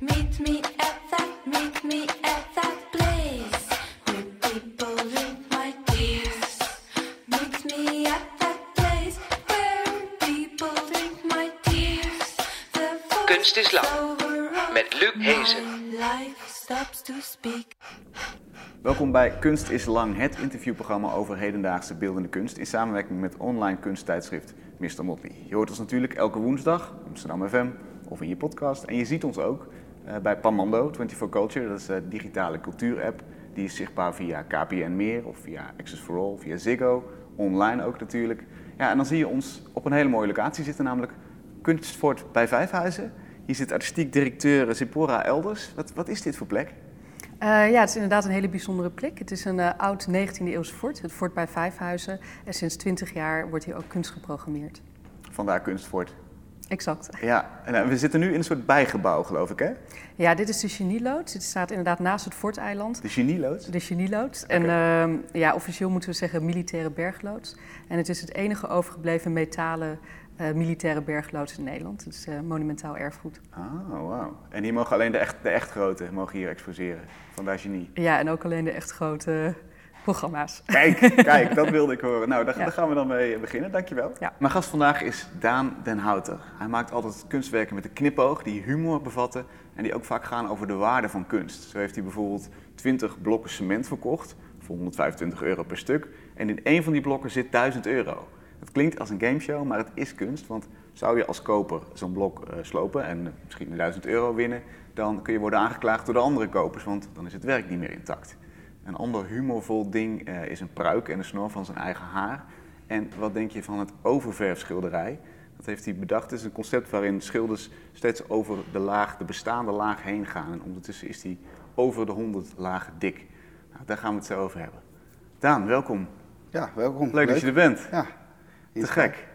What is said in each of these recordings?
Meet me at that, meet me at that place where people drink my tears. Meet me at that place where people my tears. The Kunst is lang, voice-over met Luc Hezen. my Life stops to speak. Welkom bij Kunst is Lang, het interviewprogramma over hedendaagse beeldende kunst in samenwerking met online kunsttijdschrift Mr. Motley. Je hoort ons natuurlijk elke woensdag op Amsterdam FM of in je podcast. En je ziet ons ook eh, bij Pamando 24 Culture, dat is de digitale cultuurapp. Die is zichtbaar via KPN Meer of via Access for All, via Ziggo, online ook natuurlijk. Ja, en dan zie je ons op een hele mooie locatie zitten, namelijk Kunstfort bij Vijfhuizen. Hier zit artistiek directeur Zipporah Elders. Wat, wat is dit voor plek? Eh, ja, het is inderdaad een hele bijzondere plek. Het is een eh, oud 19e eeuws fort, het fort bij Vijfhuizen. En sinds 20 jaar wordt hier ook kunst geprogrammeerd. Vandaar Kunstfort. Exact. Ja, en eh, we zitten nu in een soort bijgebouw, geloof ik, hè? Ja, dit is de Genieloods. Dit staat inderdaad naast het forteiland. De genieloods. De Genieloods. En ehm, ja, officieel moeten we zeggen militaire bergloods. En het is het enige overgebleven metalen eh, militaire bergloods in Nederland. Het is eh, monumentaal erfgoed. Ah, wauw. En hier mogen alleen de echt, de echt grote mogen hier exposeren. Vandaar genie. Ja, en ook alleen de echt grote programma's. Kijk, kijk, dat wilde ik horen. Nou, daar, Ja. daar gaan we dan mee beginnen. Dankjewel. Ja. Mijn gast vandaag is Daan den Houter. Hij maakt altijd kunstwerken met een knipoog die humor bevatten en die ook vaak gaan over de waarde van kunst. Zo heeft hij bijvoorbeeld 20 blokken cement verkocht voor 125 euro per stuk. En in één van die blokken zit 1000 euro. Klinkt als een gameshow, maar het is kunst. Want zou je als koper zo'n blok eh, slopen en misschien 1000 euro winnen, dan kun je worden aangeklaagd door de andere kopers, want dan is het werk niet meer intact. Een ander humorvol ding eh, is een pruik en een snor van zijn eigen haar. En wat denk je van het oververfschilderij? Dat heeft hij bedacht. Het is een concept waarin schilders steeds over de laag, de bestaande laag heen gaan. En ondertussen is hij over de 100 lagen dik. Nou, daar gaan we het zo over hebben. Daan, welkom. Ja, welkom. Leuk, dat je er bent. Ja. Te gek.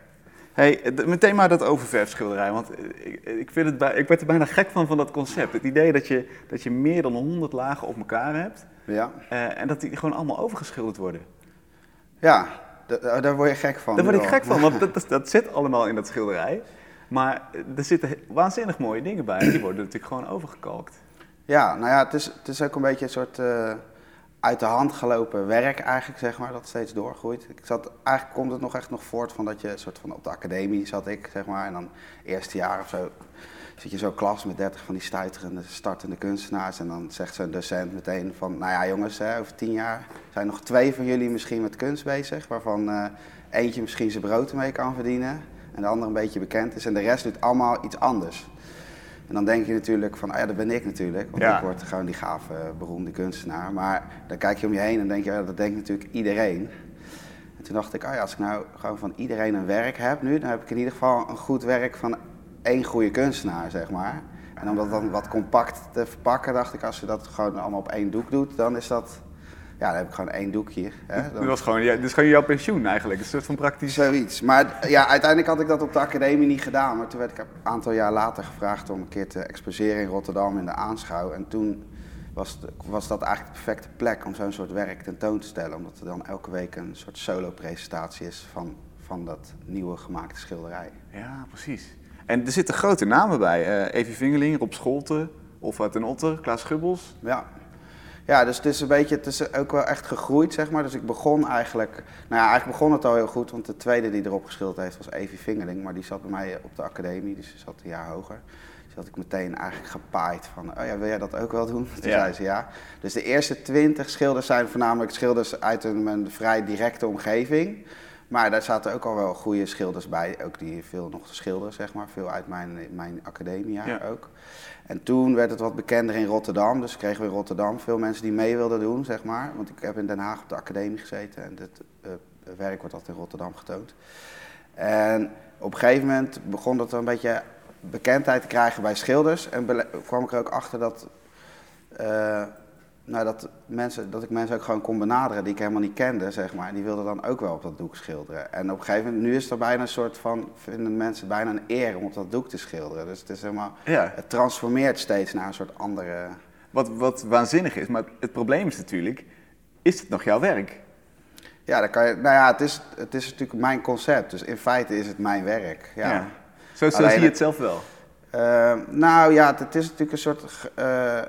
Hey, meteen maar dat oververfschilderij. Want eh, ik, ik, vind het bij, ik werd er bijna gek van, van dat concept. Het idee dat je, dat je meer dan 100 lagen op elkaar hebt. Ja, eh, en dat die gewoon allemaal overgeschilderd worden. ja da- daar word je gek van. Daar word ik wel. gek van, want dat, dat, dat zit allemaal in dat schilderij. Maar eh, er zitten waanzinnig mooie dingen bij. en Die worden natuurlijk gewoon overgekalkt. Ja, nou ja, het is, het is ook een beetje een soort eh, uit de hand gelopen werk eigenlijk, zeg maar, dat steeds doorgroeit. Ik zat, eigenlijk komt het nog echt nog voort van dat je soort van op de academie zat ik, zeg maar. En dan eerste jaar of zo zit je zo'n klas met 30 van die stuiterende, startende kunstenaars. En dan zegt zo'n docent meteen van, nou ja jongens, hè, over tien jaar zijn nog twee van jullie misschien met kunst bezig. Waarvan eh, eentje misschien zijn brood ermee kan verdienen. En de andere een beetje bekend is. En de rest doet allemaal iets anders. En dan denk je natuurlijk van, ah ja, dat ben ik natuurlijk. Want Ja. ik word gewoon die gave, beroemde kunstenaar. Maar dan kijk je om je heen en denk je, ja, dat denkt natuurlijk iedereen. En toen dacht ik, ah ja, als ik nou gewoon van iedereen een werk heb nu, dan heb ik in ieder geval een goed werk van één goede kunstenaar, zeg maar. En om dat dan wat compact te verpakken, dacht ik, als je dat gewoon allemaal op één doek doet, dan is dat, ja, dan heb ik gewoon één doekje. Hè? Dan- was gewoon, ja, is gewoon jouw pensioen eigenlijk. Een soort van praktisch... Zoiets. Maar ja, uiteindelijk had ik dat op de academie niet gedaan. Maar toen werd ik een aantal jaar later gevraagd om een keer te exposeren in Rotterdam in de aanschouw. En toen was, was dat eigenlijk de perfecte plek om zo'n soort werk tentoon te stellen. Omdat er dan elke week een soort solo-presentatie is van, van dat nieuwe gemaakte schilderij. Ja, precies. En er zitten grote namen bij. eh Evie Vingeling, Rob Scholten, Olfa ten Otter, Klaas Schubbels. Ja. Ja, dus het is een beetje, het is ook wel echt gegroeid, zeg maar. Dus ik begon eigenlijk, nou ja, eigenlijk begon het al heel goed, want de tweede die erop geschilderd heeft was Evie Vingeling, maar die zat bij mij op de academie, dus ze zat een jaar hoger. Dus had ik meteen eigenlijk gepaaid van, oh ja, wil jij dat ook wel doen? Toen Ja. zei ze ja. Dus de eerste twintig schilders zijn voornamelijk schilders uit een, een vrij directe omgeving. Maar daar zaten ook al wel goede schilders bij, ook die veel nog schilderen, zeg maar. Veel uit mijn, mijn academia Ja. ook. En toen werd het wat bekender in Rotterdam, dus kregen we in Rotterdam veel mensen die mee wilden doen, zeg maar. Want ik heb in Den Haag op de academie gezeten en dit eh, werk wordt altijd in Rotterdam getoond. En op een gegeven moment begon dat een beetje bekendheid te krijgen bij schilders. En kwam ik er ook achter dat, eh, nou, dat, mensen, dat ik mensen ook gewoon kon benaderen die ik helemaal niet kende, zeg maar. Die wilden dan ook wel op dat doek schilderen. En op een gegeven moment, nu is er bijna een soort van, vinden mensen bijna een eer om op dat doek te schilderen. Dus het is helemaal, Ja. het transformeert steeds naar een soort andere... Wat, wat waanzinnig is, maar het probleem is natuurlijk, is het nog jouw werk? Ja, dan kan je, nou ja, het is, het is natuurlijk mijn concept, dus in feite is het mijn werk. Ja. Zo, zo Alleen zie je het zelf wel. Eh, nou ja, het, is natuurlijk een soort eh,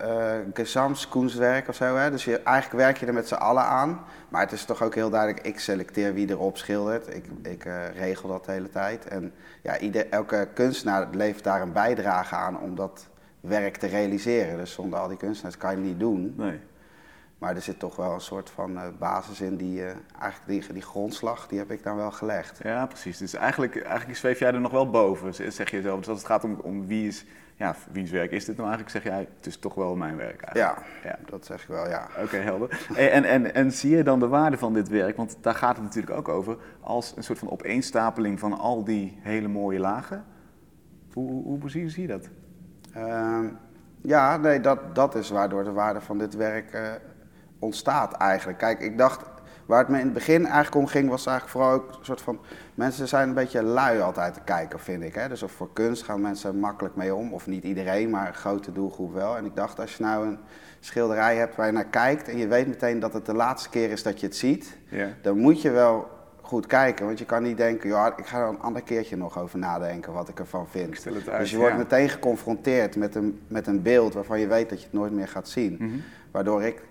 gezamskunstwerk of zo. Hè? Dus je, eigenlijk werk je er met z'n allen aan. Maar het is toch ook heel duidelijk, ik selecteer wie erop schildert. Ik, ik eh, regel dat de hele tijd. En ja, ieder, elke kunstenaar levert daar een bijdrage aan om dat werk te realiseren. Dus zonder al die kunstenaars kan je het niet doen. Nee. Maar er zit toch wel een soort van eh, basis in, die, eh, eigenlijk die, die grondslag, die heb ik dan wel gelegd. Ja, precies. Dus eigenlijk, eigenlijk zweef jij er nog wel boven, zeg je zelf. Dus als het gaat om, om wie is, ja, wiens werk is dit nou eigenlijk, zeg jij, het is toch wel mijn werk eigenlijk. Ja, Ja. dat zeg ik wel, ja. Oké, helder. En, en, en, en zie je dan de waarde van dit werk, want daar gaat het natuurlijk ook over, als een soort van opeenstapeling van al die hele mooie lagen? Hoe, hoe, hoe zie, zie je dat? Ehm, ja, nee, dat, dat is waardoor de waarde van dit werk eh, ontstaat eigenlijk. Kijk, ik dacht, waar het me in het begin eigenlijk om ging, was eigenlijk vooral ook een soort van... Mensen zijn een beetje lui altijd te kijken, vind ik. Hè? Dus of voor kunst gaan mensen makkelijk mee om. Of niet iedereen, maar een grote doelgroep wel. En ik dacht, als je nou een schilderij hebt waar je naar kijkt... en je weet meteen dat het de laatste keer is dat je het ziet... Dan moet je wel goed kijken. Want je kan niet denken, ja, ik ga er een ander keertje nog over nadenken wat ik ervan vind. Ik uit, dus je wordt ja. meteen geconfronteerd met een, met een beeld waarvan je weet dat je het nooit meer gaat zien. Mhm. Waardoor ik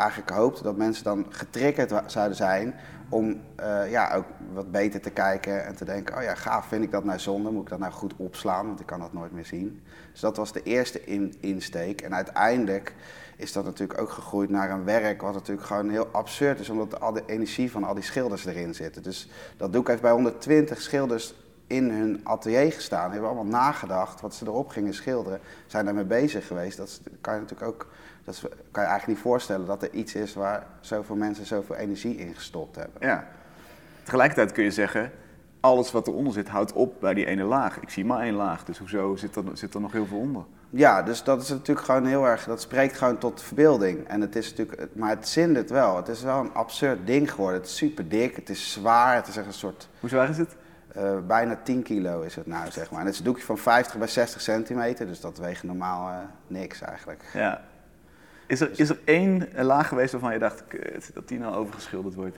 eigenlijk hoopte dat mensen dan getriggerd zouden zijn om eh, ja, ook wat beter te kijken en te denken, oh ja, gaaf, vind ik dat nou zonde? Moet ik dat nou goed opslaan, want ik kan dat nooit meer zien. Dus dat was de eerste in, insteek. En uiteindelijk is dat natuurlijk ook gegroeid naar een werk wat natuurlijk gewoon heel absurd is, omdat al de energie van al die schilders erin zit. Dus dat doek heeft bij 120 schilders in hun atelier gestaan, hebben allemaal nagedacht wat ze erop gingen schilderen, zijn daarmee bezig geweest. Dat kan je natuurlijk ook, dat is- kan je eigenlijk niet voorstellen dat er iets is waar zoveel mensen zoveel energie in gestopt hebben. Ja. Tegelijkertijd kun je zeggen, alles wat eronder zit houdt op bij die ene laag. Ik zie maar één laag, dus hoezo zit er, zit er nog heel veel onder? Ja, dus dat is natuurlijk gewoon heel erg, dat spreekt gewoon tot verbeelding. En het is natuurlijk, maar het zindert wel. Het is wel een absurd ding geworden. Het is super dik, het is zwaar, het is echt een soort, Hoe zwaar is het? eh, bijna 10 kilo is het nou, zeg maar. En het is een doekje van 50 bij 60 centimeter, dus dat weegt normaal eh, niks eigenlijk. Ja. Is er, is er één laag geweest waarvan je dacht kut, dat die nou overgeschilderd wordt?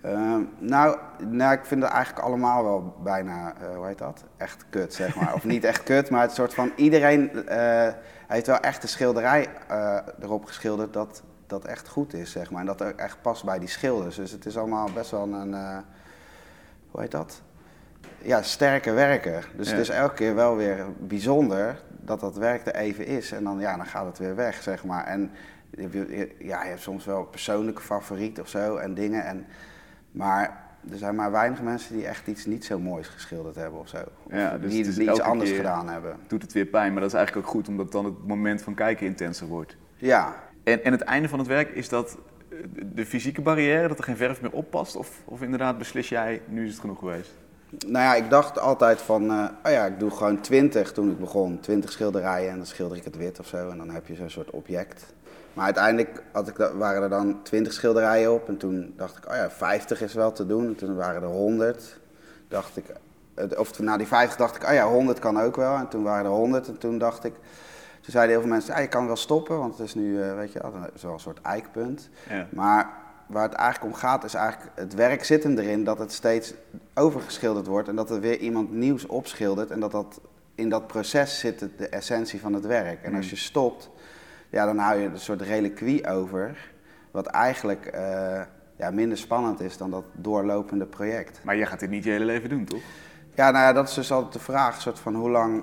Ehm, nou, nou, ik vind het eigenlijk allemaal wel bijna, eh, hoe heet dat? Echt kut, zeg maar. of niet echt kut, maar het soort van iedereen eh, heeft wel echt een schilderij eh, erop geschilderd dat, dat echt goed is, zeg maar. En dat ook echt past bij die schilders. Dus het is allemaal best wel een, hoe heet dat? Ja, sterke werken. Dus Ja. het is elke keer wel weer bijzonder dat dat werk er even is. En dan, ja, dan gaat het weer weg, zeg maar. En ja, je hebt soms wel persoonlijke favoriet of zo en dingen. En, maar er zijn maar weinig mensen die echt iets niet zo moois geschilderd hebben of zo. Of Ja, dus die, die iets anders gedaan hebben. Doet het weer pijn, maar dat is eigenlijk ook goed, omdat dan het moment van kijken intenser wordt. Ja, En, en het einde van het werk, is dat eh, de fysieke barrière, dat er geen verf meer oppast? Of, of inderdaad beslis jij, nu is het genoeg geweest? Nou ja, ik dacht altijd van, eh, oh ja, ik doe gewoon 20 toen ik begon. 20 schilderijen en dan schilder ik het wit of zo. En dan heb je zo'n soort object. Maar uiteindelijk had ik, waren er dan 20 schilderijen op. En toen dacht ik, oh ja, 50 is wel te doen. En toen waren er 100. Dacht ik, of na die 50 dacht ik, oh ja, 100 kan ook wel. En toen waren er 100. En toen dacht ik, toen zeiden heel veel mensen, ja, je kan wel stoppen. Want het is nu, eh, weet je, wel, dat is wel een soort eikpunt. Ja. Maar waar het eigenlijk om gaat, is eigenlijk het werk zit hem erin dat het steeds overgeschilderd wordt en dat er weer iemand nieuws opschildert en dat dat in dat proces zit het- de essentie van het werk. En als je stopt, ja, dan hou je een soort reliquie over, wat eigenlijk eh, ja, minder spannend is dan dat doorlopende project. Maar jij gaat dit niet je hele leven doen, toch? Ja, nou ja, dat is dus altijd de vraag, soort van hoe lang,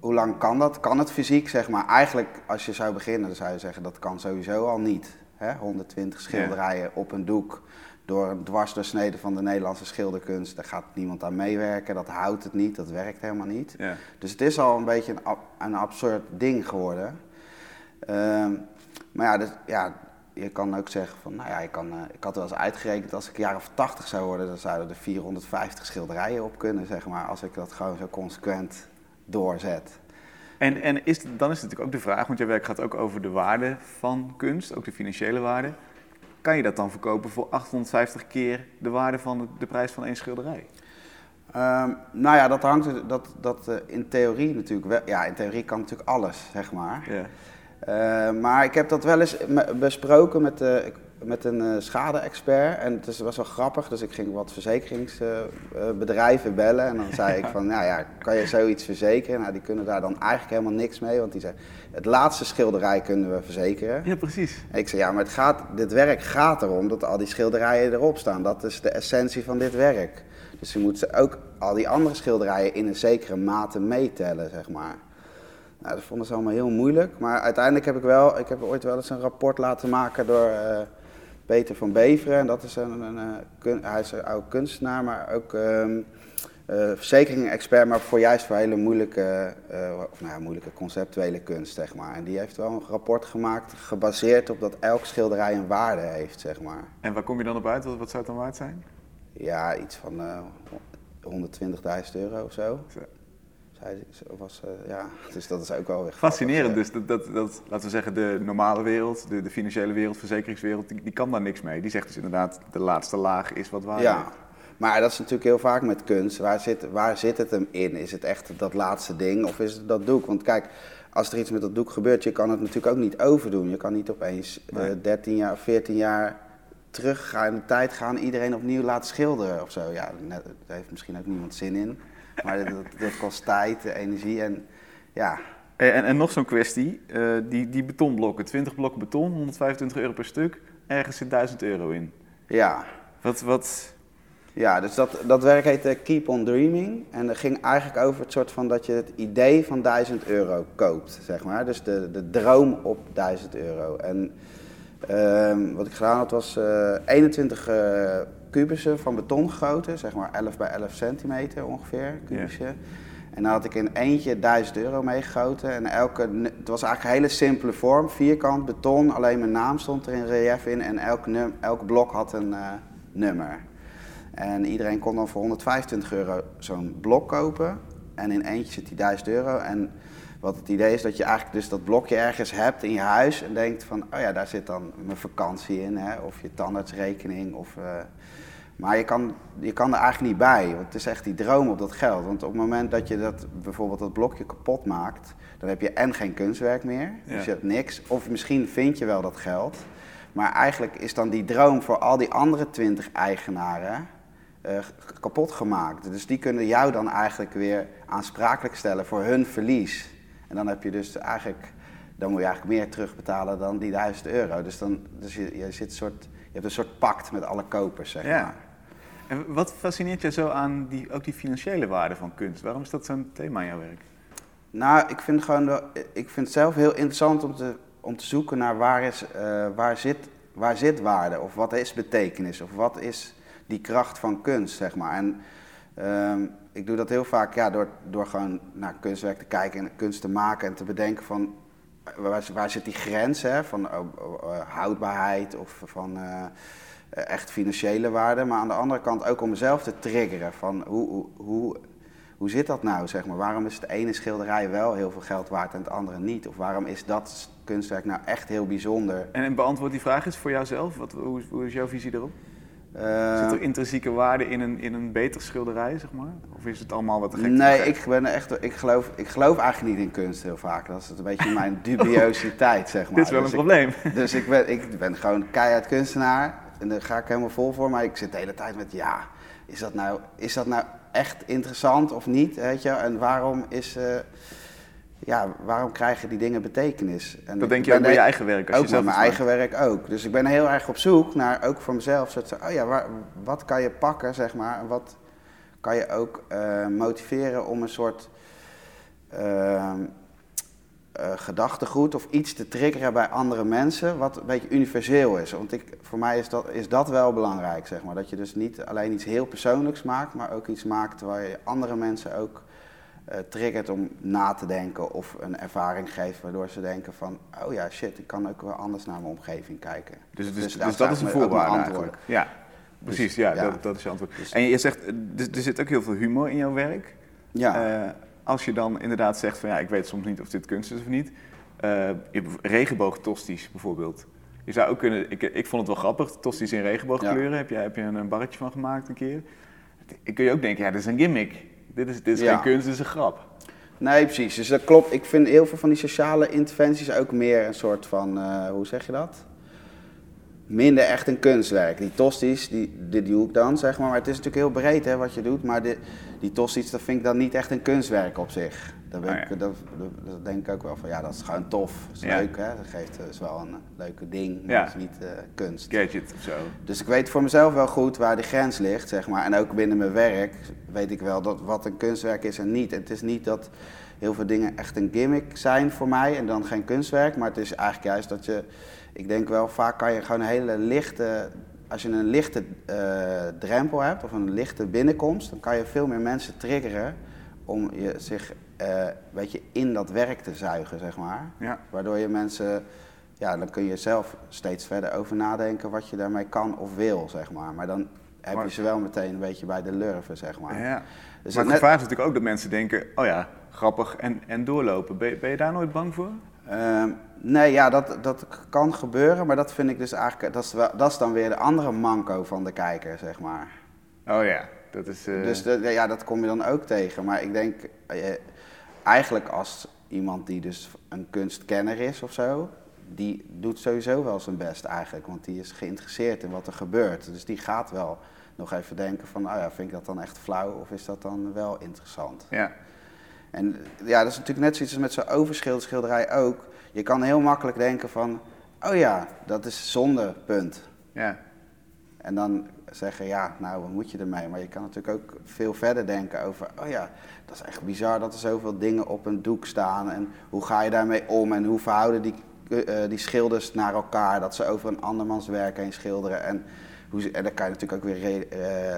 hoe lang kan dat? Kan het fysiek, zeg maar? Eigenlijk, als je zou beginnen, dan zou je zeggen dat kan sowieso al niet. Hè? 120 schilderijen op een doek door een dwarsdoorsnede van de Nederlandse schilderkunst. Daar gaat niemand aan meewerken, dat houdt het niet, dat werkt helemaal niet. Ja. Dus het is al een beetje een, ab- een absurd ding geworden. Ehm, maar ja, dus, ja, je kan ook zeggen van, nou ja, ik, kan, eh, ik had wel eens uitgerekend als ik jaar of 80 zou worden, dan zouden er 450 schilderijen op kunnen, zeg maar, als ik dat gewoon zo consequent doorzet. En, en is, dan is het natuurlijk ook de vraag, want jouw werk gaat ook over de waarde van kunst, ook de financiële waarde. Kan je dat dan verkopen voor 850 keer de waarde van de, de prijs van één schilderij? Ehm, nou ja, dat hangt dat, dat eh, in theorie natuurlijk wel. Ja, in theorie kan natuurlijk alles, zeg maar. Eh, maar ik heb dat wel eens besproken met de. Met een eh, schade-expert. En het is- was wel grappig, dus ik ging wat verzekeringsbedrijven bellen. En dan zei ik van, nou ja, kan je zoiets verzekeren? Nou, die kunnen daar dan eigenlijk helemaal niks mee. Want die zei, het laatste schilderij kunnen we verzekeren. Ja, precies. En ik zei, ja, maar het gaat, dit werk gaat erom dat al die schilderijen erop staan. Dat is de essentie van dit werk. Dus je moet ze ook al die andere schilderijen in een zekere mate meetellen, zeg maar. Nou, dat vonden ze allemaal heel moeilijk. Maar uiteindelijk heb ik wel, ik heb ooit wel eens een rapport laten maken door eh, Peter van Beveren. En dat is een, een, eh, kun- hij is een oude kunstenaar, maar ook ehm eh, verzekering-expert, maar voor juist voor hele moeilijke, eh, of nou ja, moeilijke conceptuele kunst, zeg maar. En die heeft wel een rapport gemaakt gebaseerd op dat elk schilderij een waarde heeft, zeg maar. En waar kom je dan op uit? Wat, wat zou het dan waard zijn? Ja, iets van eh 120.000 euro of zo. Was, eh, ja, dus dat is ook wel weer Fascinerend. Dus dat, dat, dat, laten we zeggen, de normale wereld, de, de financiële wereld, verzekeringswereld, die, die kan daar niks mee. Die zegt dus inderdaad, de laatste laag is wat waard. Ja, maar dat is natuurlijk heel vaak met kunst. Waar zit, waar zit het hem in? Is het echt dat laatste ding of is het dat doek? Want kijk, als er iets met dat doek gebeurt, je kan het natuurlijk ook niet overdoen. Je kan niet opeens eh, Nee. 13 jaar of 14 jaar terug gaan in de tijd gaan, iedereen opnieuw laten schilderen of zo. Ja, net, daar heeft misschien ook niemand zin in. Maar dat, kost tijd, energie en ja, En, en, en nog zo'n kwestie, eh, die, die betonblokken, 20 blokken beton, 125 euro per stuk, ergens zit 1000 euro in. ja. Wat, wat, Ja, dus dat, dat werk heette Keep on Dreaming. En dat ging eigenlijk over het soort van dat je het idee van 1000 euro koopt, zeg maar. Dus de, de droom op 1000 euro. En ehm, wat ik gedaan had was eh 21 eh, kubussen van beton gegoten, zeg maar 11 bij 11 centimeter ongeveer, kubusje. En dan had ik in eentje 1000 euro meegegoten. En elke, het was eigenlijk een hele simpele vorm, vierkant beton, alleen mijn naam stond er in relief in. En elk, num, elk blok had een eh, nummer. En iedereen kon dan voor 125 euro zo'n blok kopen. En in eentje zit die 1000 euro. En wat het idee is dat je eigenlijk dus dat blokje ergens hebt in je huis. En denkt van, oh ja, daar zit dan mijn vakantie in. Hè? Of je tandartsrekening. Of, eh, maar je kan, je kan er eigenlijk niet bij. Want het is echt die droom op dat geld. Want op het moment dat je dat, bijvoorbeeld dat blokje kapot maakt. Dan heb je en geen kunstwerk meer. Ja. Dus je hebt niks. Of misschien vind je wel dat geld. Maar eigenlijk is dan die droom voor al die andere 20 eigenaren eh, kapot gemaakt. Dus die kunnen jou dan eigenlijk weer aansprakelijk stellen voor hun verlies. En dan heb je dus eigenlijk, dan moet je eigenlijk meer terugbetalen dan die 1000 euro. Dus, dan, dus je, je, zit een soort, je hebt een soort pact met alle kopers, zeg ja. maar. En wat fascineert je zo aan die, ook die financiële waarde van kunst? Waarom is dat zo'n thema in jouw werk? Nou, ik vind, gewoon ik vind het zelf heel interessant om te, om te zoeken naar waar, is, eh, waar, zit, waar zit waarde of wat is betekenis of wat is die kracht van kunst, zeg maar. En ehm, ik doe dat heel vaak ja, door, door gewoon naar kunstwerk te kijken en kunst te maken en te bedenken van eh, waar, waar zit die grens hè, van eh, eh, houdbaarheid of van echt financiële waarde. Maar aan de andere kant ook om mezelf te triggeren van hoe, hoe, hoe, hoe zit dat nou, zeg maar? Waarom is het ene schilderij wel heel veel geld waard en het andere niet? Of waarom is dat kunstwerk nou echt heel bijzonder? En, en beantwoord die vraag eens voor jouzelf. Wat, hoe, is- hoe is jouw visie erop? Eh, Zit er intrinsieke waarde in een, in een beter schilderij, zeg maar? Of is het allemaal wat te gek? nee, ik, ben echt, ik, geloof, ik geloof eigenlijk niet in kunst heel vaak. Dat is een beetje mijn dubiositeit, zeg maar. Dit is wel een Dus ik- probleem. Dus ik ben, ik ben gewoon keihard kunstenaar en daar ga ik helemaal vol voor. Maar ik zit de hele tijd met, ja, is dat nou, is dat nou echt interessant of niet? Weet je? En waarom, is, eh, ja, waarom krijgen die dingen betekenis? En Dat denk je ook bij je eigen werk. Als ook je zelf mijn eigen werk ook. Dus ik ben heel erg op zoek naar, ook voor mezelf, soort van, oh ja, waar- wat kan je pakken, zeg maar. En wat kan je ook eh, motiveren om een soort ehm, eh, gedachtegoed of iets te triggeren bij andere mensen, wat een beetje universeel is. Want ik, voor mij is dat, is dat wel belangrijk, zeg maar. Dat je dus niet alleen iets heel persoonlijks maakt, maar ook iets maakt waar je andere mensen ook eh, triggert om na te denken of een ervaring geeft waardoor ze denken van, oh ja, shit, ik kan ook wel anders naar mijn omgeving kijken. Dus, dus, dus, dat dat is een voorwaarde eigenlijk. Ja, precies. Ja, ja. Dat, dat is je antwoord. Dus- En je zegt, eh, er, er zit ook heel veel humor in jouw werk. Ja. Eh, als je dan inderdaad zegt van ja, ik weet soms niet of dit kunst is of niet. Eh, je hebt regenboogtosties bijvoorbeeld. Je zou ook kunnen, ik, ik vond het wel grappig, tosties in regenboogkleuren. Heb je, heb je een, een barretje van gemaakt een keer? Ik kun je ook denken, ja, dit is een gimmick. Dit is, dit is Ja. geen kunst, dit is een grap. Nee, precies. Dus dat klopt. Ik vind heel veel van die sociale interventies ook meer een soort van, eh, hoe zeg je dat? Minder echt een kunstwerk. Die tosties, die, die doe ik dan, zeg maar. Maar het is natuurlijk heel breed hè, wat je doet. Maar de, die tosties, dat vind ik dan niet echt een kunstwerk op zich. Daar ben Oh ik, ja. dat, dat, dat denk ik ook wel van, ja, dat is gewoon tof. Dat is Ja. leuk, hè. Dat geeft, is wel een eh, leuke ding, maar Ja. is niet eh, kunst. Gadget of zo. Dus ik weet voor mezelf wel goed waar de grens ligt, zeg maar. En ook binnen mijn werk weet ik wel dat wat een kunstwerk is en niet. Het is niet dat heel veel dingen echt een gimmick zijn voor mij en dan geen kunstwerk. Maar het is eigenlijk juist dat je, ik denk wel, vaak kan je gewoon een hele lichte, als je een lichte eh, drempel hebt of een lichte binnenkomst, dan kan je veel meer mensen triggeren om je zich eh weet je, in dat werk te zuigen, zeg maar. Ja. Waardoor je mensen, ja, dan kun je zelf steeds verder over nadenken wat je daarmee kan of wil, zeg maar. Maar dan heb je ze wel meteen een beetje bij de lurven, zeg maar. Ja. Dus maar het net- gevaar is natuurlijk ook dat mensen denken, oh ja, grappig en, en doorlopen. Ben je daar nooit bang voor? Ehm, nee, ja, dat, dat kan gebeuren, maar dat vind ik dus eigenlijk, dat is, wel, dat is dan weer de andere manco van de kijker, zeg maar. Oh ja, dat is... eh, Dus de- ja, dat kom je dan ook tegen. Maar ik denk, eh, eigenlijk als iemand die dus een kunstkenner is of zo, die doet sowieso wel zijn best eigenlijk. Want die is geïnteresseerd in wat er gebeurt. Dus die gaat wel nog even denken van, oh ja, vind ik dat dan echt flauw of is dat dan wel interessant? ja. En ja, dat is natuurlijk net zoiets als met zo'n overschilderij ook. Je kan heel makkelijk denken van, oh ja, dat is zonde, punt. Ja. En dan zeggen, ja, nou, wat moet je ermee? Maar je kan natuurlijk ook veel verder denken over, oh ja, dat is echt bizar dat er zoveel dingen op een doek staan. En hoe ga je daarmee om? En hoe verhouden die, eh, die schilders naar elkaar? Dat ze over een andermans werk heen schilderen. En, hoe en dan kan je natuurlijk ook weer eh,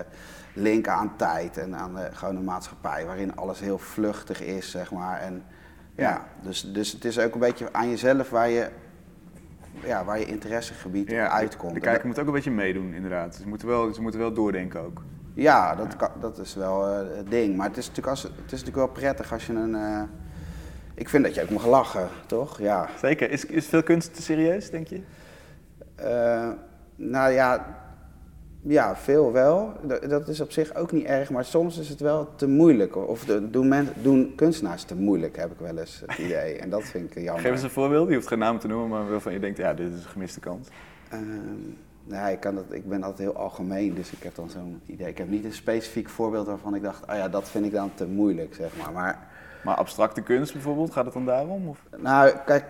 linken aan tijd en aan de gewone maatschappij, waarin alles heel vluchtig is, zeg maar. En ja, Ja. dus, dus het is ook een beetje aan jezelf waar je, ja, waar je interessegebied ja, uitkomt. De kijker moet ook een beetje meedoen, inderdaad. Ze moeten wel, ze moeten wel doordenken ook. Ja, dat, kan, dat is wel eh, het ding. Maar het is, natuurlijk als, het is natuurlijk wel prettig als je een. eh, ik vind dat je ook mag lachen, toch? Ja. Zeker. Is, is veel kunst te serieus, denk je? Eh, nou ja, ja, veel wel. Dat, is op zich ook niet erg, maar soms is het wel te moeilijk. Of de, doen, men, doen kunstenaars te moeilijk, heb ik wel eens het idee. En dat vind ik jammer. Geef eens een voorbeeld. Je hoeft geen naam te noemen, maar waarvan je denkt, ja, dit is een gemiste kans. Ehm, nee, ik, kan dat, ik ben altijd heel algemeen, dus ik heb dan zo'n idee. Ik heb niet een specifiek voorbeeld waarvan ik dacht, oh ja, dat vind ik dan te moeilijk, zeg maar. Maar Maar abstracte kunst bijvoorbeeld, gaat het dan daarom? Of? Nou, kijk,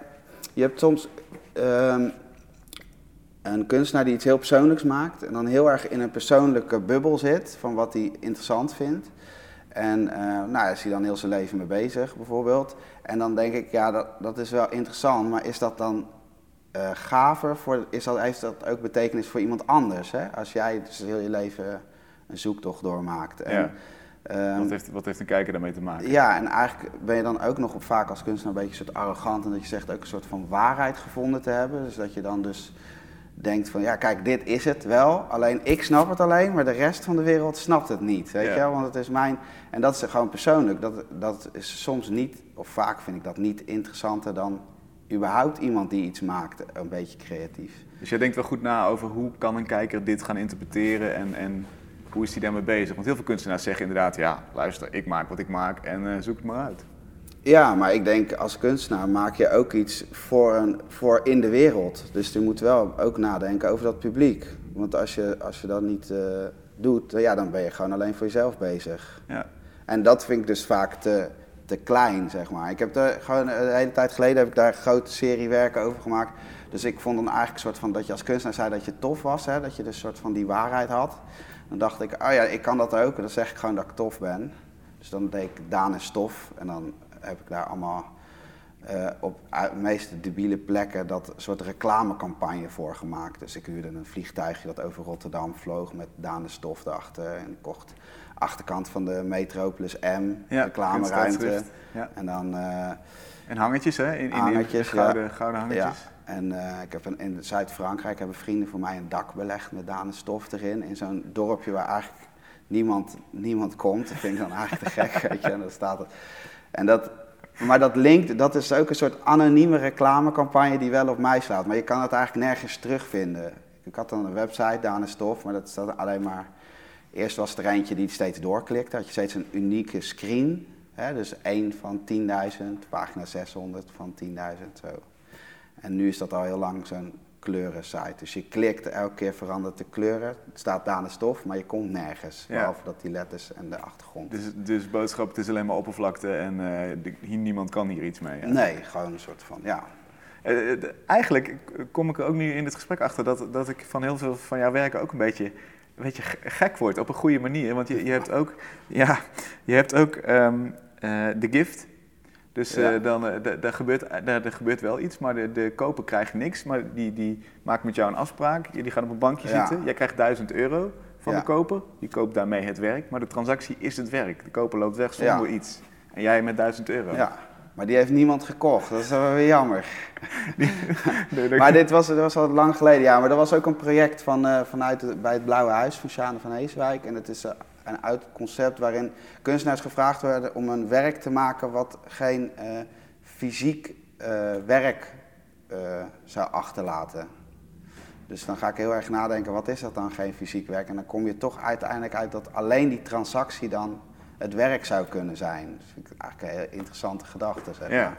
je hebt soms ehm, een kunstenaar die iets heel persoonlijks maakt en dan heel erg in een persoonlijke bubbel zit van wat hij interessant vindt. En eh nou, daar is hij dan heel zijn leven mee bezig, bijvoorbeeld. En dan denk ik, ja, dat, dat is wel interessant, maar is dat dan eh gaver? Voor, is dat, heeft dat ook betekenis voor iemand anders? Hè? Als jij dus heel je leven een zoektocht doormaakt. En, Ja. ehm, Wat heeft, wat heeft een kijker daarmee te maken? ja, en eigenlijk ben je dan ook nog op, vaak als kunstenaar een beetje een soort arrogant en dat je zegt ook een soort van waarheid gevonden te hebben. Dus dat je dan dus denkt van ja, kijk, dit is het wel, alleen ik snap het alleen, maar de rest van de wereld snapt het niet. Weet Ja. je wel? Want het is mijn. En dat is gewoon persoonlijk. Dat, dat is soms niet, of vaak vind ik dat niet interessanter dan überhaupt iemand die iets maakt, een beetje creatief. Dus jij denkt wel goed na over hoe kan een kijker dit gaan interpreteren en, en hoe is hij daarmee bezig? Want heel veel kunstenaars zeggen inderdaad, ja, luister, ik maak wat ik maak en eh, zoek het maar uit. Ja, maar ik denk als kunstenaar maak je ook iets voor, een, voor in de wereld. Dus je moet wel ook nadenken over dat publiek. Want als je, als je dat niet eh, doet, ja, dan ben je gewoon alleen voor jezelf bezig. Ja. En dat vind ik dus vaak te, te klein, zeg maar. Ik heb er gewoon een hele tijd geleden heb ik daar een grote serie werken over gemaakt. Dus ik vond dan eigenlijk een soort van dat je als kunstenaar zei dat je tof was, hè, dat je dus een soort van die waarheid had. Dan dacht ik, oh ja, ik kan dat ook. En dan zeg ik gewoon dat ik tof ben. Dus dan deed ik Daan is tof. En dan heb ik daar allemaal eh, op de meeste debiele plekken dat soort reclamecampagne voor gemaakt. Dus ik huurde een vliegtuigje dat over Rotterdam vloog met Daan de Stof erachter. En kocht achterkant van de Metropolis M, Ja, reclameruimte. Ja. En dan eh, En hangetjes, hè? In, in, gouden, ja. gouden hangetjes. Ja, en eh, ik heb een, in Zuid-Frankrijk hebben vrienden voor mij een dak belegd met Daan de Stof erin. In zo'n dorpje waar eigenlijk niemand, niemand komt. Dat vind ik dan eigenlijk te gek, weet je. En dan staat het. En dat, maar dat linkt, dat is ook een soort anonieme reclamecampagne die wel op mij slaat. Maar je kan het eigenlijk nergens terugvinden. Ik had dan een website, Daan de Stof, maar dat staat alleen maar... Eerst was er eentje die steeds doorklikte. had je steeds een unieke screen. Hè, dus één van 10.000, pagina 600 van 10.000, zo. En nu is dat al heel lang zo'n kleurensite. Dus je klikt, elke keer verandert de kleuren. Het staat daar de stof, maar je komt nergens. Ja. Behalve dat die letters en de achtergrond. Dus, dus boodschap, het is alleen maar oppervlakte en eh, de- hier, niemand kan hier iets mee. ja. Nee, gewoon een soort van, ja. Eh, eh, de- eigenlijk kom ik er ook nu in het gesprek achter dat, dat ik van heel veel van jouw werken ook een beetje, een beetje ge- gek word op een goede manier. Want je, je hebt ook, ja, je hebt ook ehm, eh, de gift. Dus eh, Ja. dan, eh, da- daar, gebeurt, daar, er gebeurt wel iets, maar de, de koper krijgt niks. Maar die, die maakt met jou een afspraak. Jullie gaan op een bankje Ja. zitten. Jij krijgt 1000 euro van Ja. de koper. Die koopt daarmee het werk. Maar de transactie is het werk. De koper loopt weg zonder iets. En jij met 1000 euro. ja. Maar die heeft niemand gekocht, dat is wel weer jammer. Maar dit was, dit was al lang geleden, ja. Maar dat was ook een project van, eh, vanuit bij het Blauwe Huis van Sjane van Heeswijk. En het is eh, een uit concept waarin kunstenaars gevraagd werden om een werk te maken wat geen eh, fysiek eh, werk eh, zou achterlaten. Dus dan ga ik heel erg nadenken, wat is dat dan, geen fysiek werk? En dan kom je toch uiteindelijk uit dat alleen die transactie dan het werk zou kunnen zijn. Dat vind ik eigenlijk een heel interessante gedachte, zeg maar. Ja,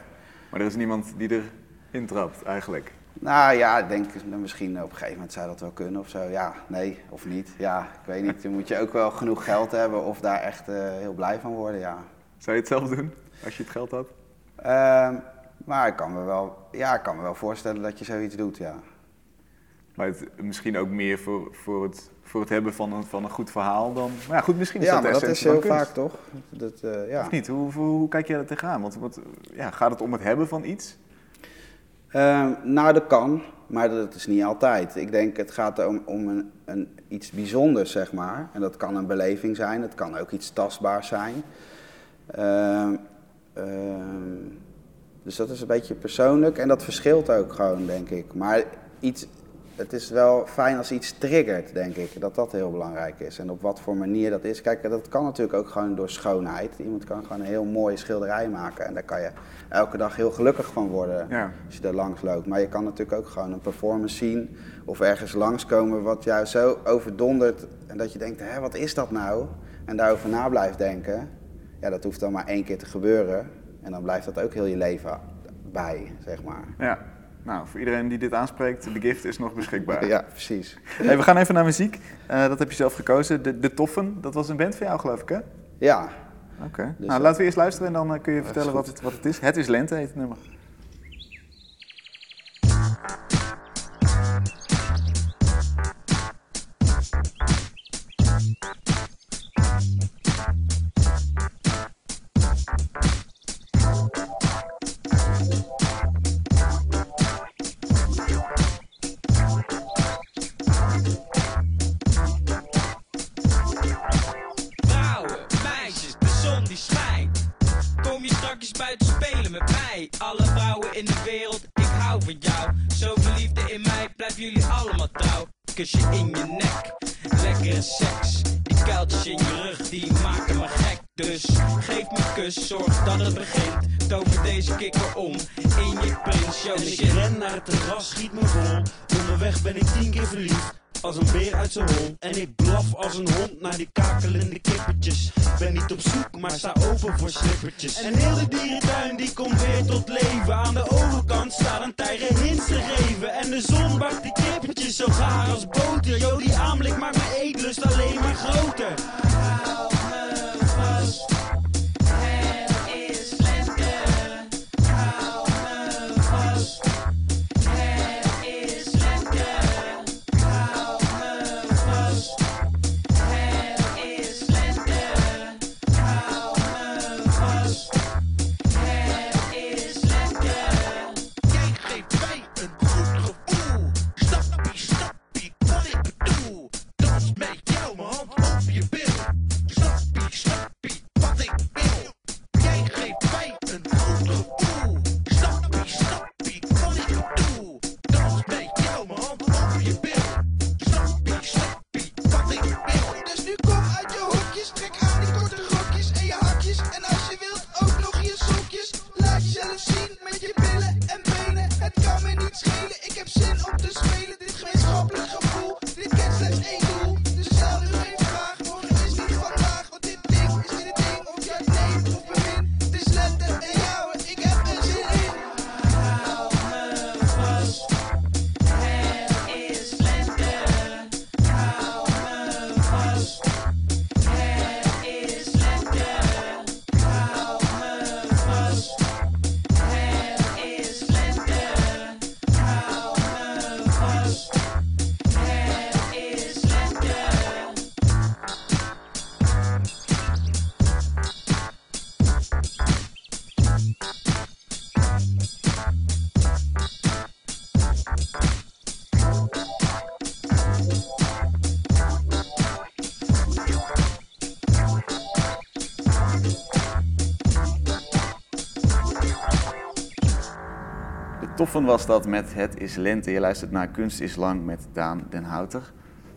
maar er is niemand die er intrapt eigenlijk. Nou ja, ik denk misschien op een gegeven moment zou dat wel kunnen of zo. Ja, nee, of niet. Ja, ik weet niet. Dan moet je ook wel genoeg geld hebben of daar echt eh, heel blij van worden, ja. Zou je het zelf doen als je het geld had? Ehm, maar ik kan, me wel, ja, ik kan me wel voorstellen dat je zoiets doet, ja. Maar het, misschien ook meer voor, voor, het, voor het hebben van een, van een goed verhaal dan. Maar ja, goed, misschien is Ja, dat maar dat is heel kunst. vaak toch? Dat, eh, ja. Of niet? Hoe, hoe, hoe kijk jij daar tegenaan? Want, want ja, gaat het om het hebben van iets? Ehm, nou, dat kan, maar dat is niet altijd. Ik denk het gaat om, om een, een, iets bijzonders, zeg maar. En dat kan een beleving zijn, het kan ook iets tastbaars zijn. Ehm, ehm, dus dat is een beetje persoonlijk en dat verschilt ook gewoon, denk ik. Maar iets, het is wel fijn als iets triggert, denk ik. Dat dat heel belangrijk is. En op wat voor manier dat is. Kijk, dat kan natuurlijk ook gewoon door schoonheid. Iemand kan gewoon een heel mooie schilderij maken. En daar kan je elke dag heel gelukkig van worden Ja. als je er langs loopt. Maar je kan natuurlijk ook gewoon een performance zien of ergens langskomen wat jou zo overdondert en dat je denkt, hé, wat is dat nou? En daarover na blijft denken. Ja, dat hoeft dan maar één keer te gebeuren. En dan blijft dat ook heel je leven bij, zeg maar. Ja. Nou, voor iedereen die dit aanspreekt, de gift is nog beschikbaar. Ja, precies. Hey, we gaan even naar muziek. Eh, dat heb je zelf gekozen. De, de Toffen, dat was een band van jou, geloof ik, hè? Ja, Oké. Dus, nou, eh, laten we eerst luisteren en dan eh, kun je vertellen wat het, wat het is. Het is Lente, heet het nummer. Toffen was dat met Het is Lente. Je luistert naar Kunst is Lang met Daan den Houter.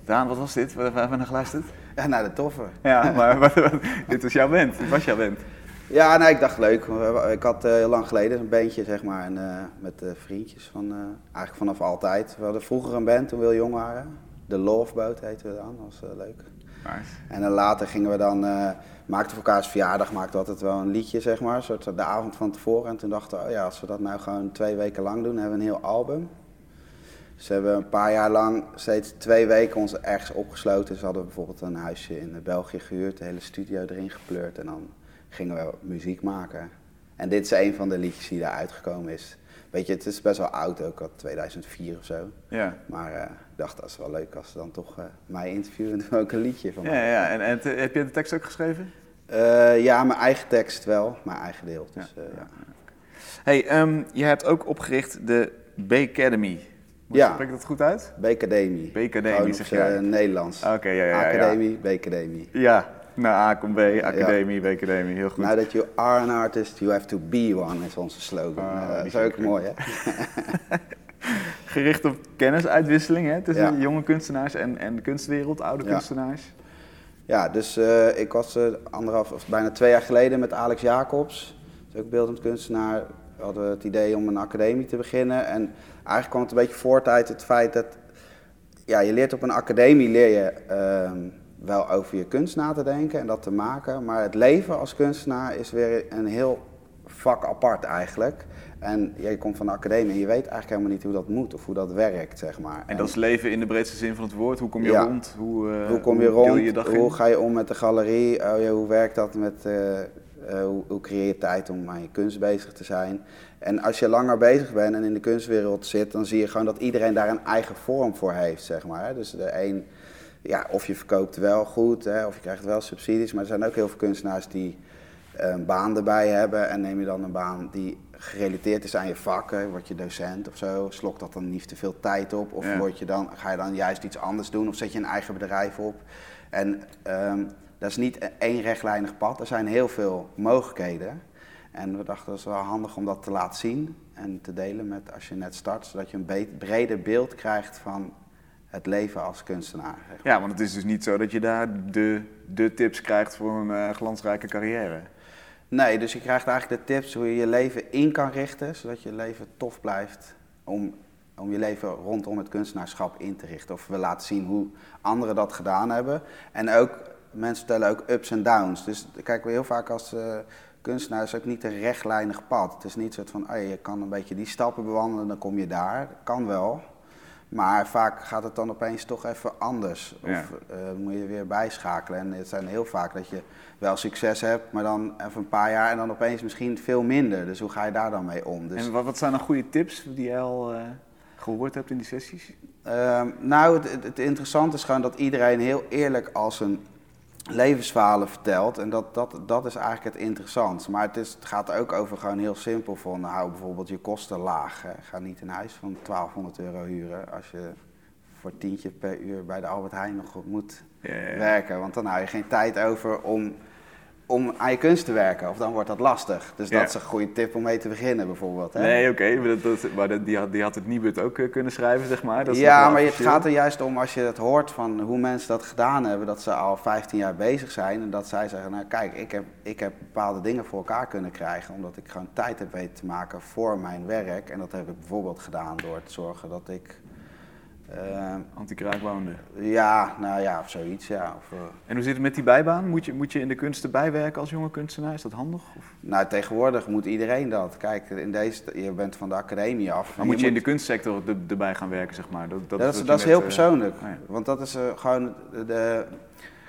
Daan, wat was dit? Waar hebben we naar geluisterd? Ja, naar de toffe. Ja, maar wat- wat- dit was jouw band. Dit was jouw band. Ja, nee, ik dacht leuk. Ik had eh, heel lang geleden een bandje, zeg maar, en, eh, met eh, vriendjes van, eigenlijk vanaf altijd. We hadden vroeger een band toen we heel jong waren. De Love Boat heette we dan, dat was leuk. Nice. En dan later gingen we dan, maakten voor elkaars verjaardag, maakten we altijd wel een liedje, zeg maar, soort de avond van tevoren. En toen dachten we, oh ja, als we dat nou gewoon twee weken lang doen, hebben we een heel album. Dus we hebben een paar jaar lang steeds twee weken ons ergens opgesloten. Dus we hadden bijvoorbeeld een huisje in België gehuurd, de hele studio erin gepleurd en dan gingen we muziek maken. En dit is een van de liedjes die daar uitgekomen is. Weet je, het is best wel oud ook, al 2004 of zo. Ja. Maar eh, ik dacht, dat is wel leuk als ze dan toch eh, mij interviewen en ook een liedje van Ja, mij. ja. En, en te- heb je de tekst ook geschreven? Eh, ja, mijn eigen tekst wel, mijn eigen deel. Dus, eh, ja. Hey, ehm, je hebt ook opgericht de B-Academy. Ja. Spreek ik dat goed uit? B-Academie, Gewoon zeg jij. z'n Nederlands. Oké, ja, ja, ja. Academie, B-Academie. Ja, nou A komt B, Academie, B-Academie, heel goed. Now that you are an artist, you have to be one, is onze slogan. Ah, Eh, dat is ook mooi, hè? Gericht op kennisuitwisseling hè, tussen jonge kunstenaars en, en de kunstwereld, oude Ja. kunstenaars. Ja, dus eh, ik was eh, anderhalf of bijna twee jaar geleden met Alex Jacobs, dat is ook beeldend kunstenaar, hadden we het idee om een academie te beginnen. En eigenlijk kwam het een beetje voort uit het feit dat ja, je leert op een academie leer je ehm, wel over je kunst na te denken en dat te maken. Maar het leven als kunstenaar is weer een heel vak apart eigenlijk. En je komt van de academie en je weet eigenlijk helemaal niet hoe dat moet of hoe dat werkt, zeg maar. En dat is leven in de breedste zin van het woord. Hoe kom je Ja. rond? Hoe, eh, hoe kom je rond? je hoe in? ga je om met de galerie? Oh, hoe werkt dat met, eh, eh, hoe, hoe creëer je tijd om aan je kunst bezig te zijn? En als je langer bezig bent en in de kunstwereld zit, dan zie je gewoon dat iedereen daar een eigen vorm voor heeft, zeg maar. Dus de een, ja, of je verkoopt wel goed, hè, of je krijgt wel subsidies, maar er zijn ook heel veel kunstenaars die een baan erbij hebben. En neem je dan een baan die gerelateerd is aan je vak, hè, word je docent of zo, slokt dat dan niet te veel tijd op? Of Ja. word je dan, ga je dan juist iets anders doen of zet je een eigen bedrijf op? En ehm, dat is niet één rechtlijnig pad, er zijn heel veel mogelijkheden. En we dachten dat is wel handig om dat te laten zien en te delen met als je net start, zodat je een breder beeld krijgt van het leven als kunstenaar. Ja, want het is dus niet zo dat je daar de, de tips krijgt voor een eh, glansrijke carrière. Nee, dus je krijgt eigenlijk de tips hoe je je leven in kan richten, zodat je leven tof blijft om, om je leven rondom het kunstenaarschap in te richten. Of we laten zien hoe anderen dat gedaan hebben. En ook, mensen vertellen ook ups en downs. Dus kijken we heel vaak als eh, kunstenaar is ook niet een rechtlijnig pad. Het is niet zo van, oh, je kan een beetje die stappen bewandelen, dan kom je daar. Dat kan wel. Maar vaak gaat het dan opeens toch even anders. Of Ja. eh, moet je weer bijschakelen. En het zijn heel vaak dat je wel succes hebt, maar dan even een paar jaar en dan opeens misschien veel minder. Dus hoe ga je daar dan mee om? Dus, En wat, wat zijn dan goede tips die jij al eh, gehoord hebt in die sessies? Ehm, nou, het, het, het interessante is gewoon dat iedereen heel eerlijk als een levensverhalen vertelt. En dat, dat, dat is eigenlijk het interessantste. Maar het, is, het gaat ook over gewoon heel simpel van hou bijvoorbeeld je kosten laag. Hè. Ga niet een huis van 1200 euro huren als je voor tientje per uur bij de Albert Heijn nog moet Ja, ja, ja. werken. Want dan hou je geen tijd over om, om aan je kunst te werken. Of dan wordt dat lastig. Dus Ja. dat is een goede tip om mee te beginnen bijvoorbeeld. Hè? Nee, oké, maar, dat, dat- maar dat- die, had, die had het Nibud ook eh, kunnen schrijven, zeg maar. Dat ja, maar het gaat er juist om als je het hoort van hoe mensen dat gedaan hebben, dat ze al 15 jaar bezig zijn en dat zij zeggen, nou kijk, ik heb, ik heb bepaalde dingen voor elkaar kunnen krijgen omdat ik gewoon tijd heb weten te maken voor mijn werk. En dat heb ik bijvoorbeeld gedaan door te zorgen dat ik, eh, Anti-kraak woonde. ja, nou ja, of zoiets, ja. Of, eh, En hoe zit het met die bijbaan? Moet je, moet je in de kunsten bijwerken als jonge kunstenaar? Is dat handig? Of? nou, tegenwoordig moet iedereen dat. Kijk, in deze, je bent van de academie af. Maar moet je in de kunstsector er- erbij gaan werken, zeg maar? Dat, dat Dat, is, dat heel eh, persoonlijk. oh. Want dat is eh, gewoon de, de-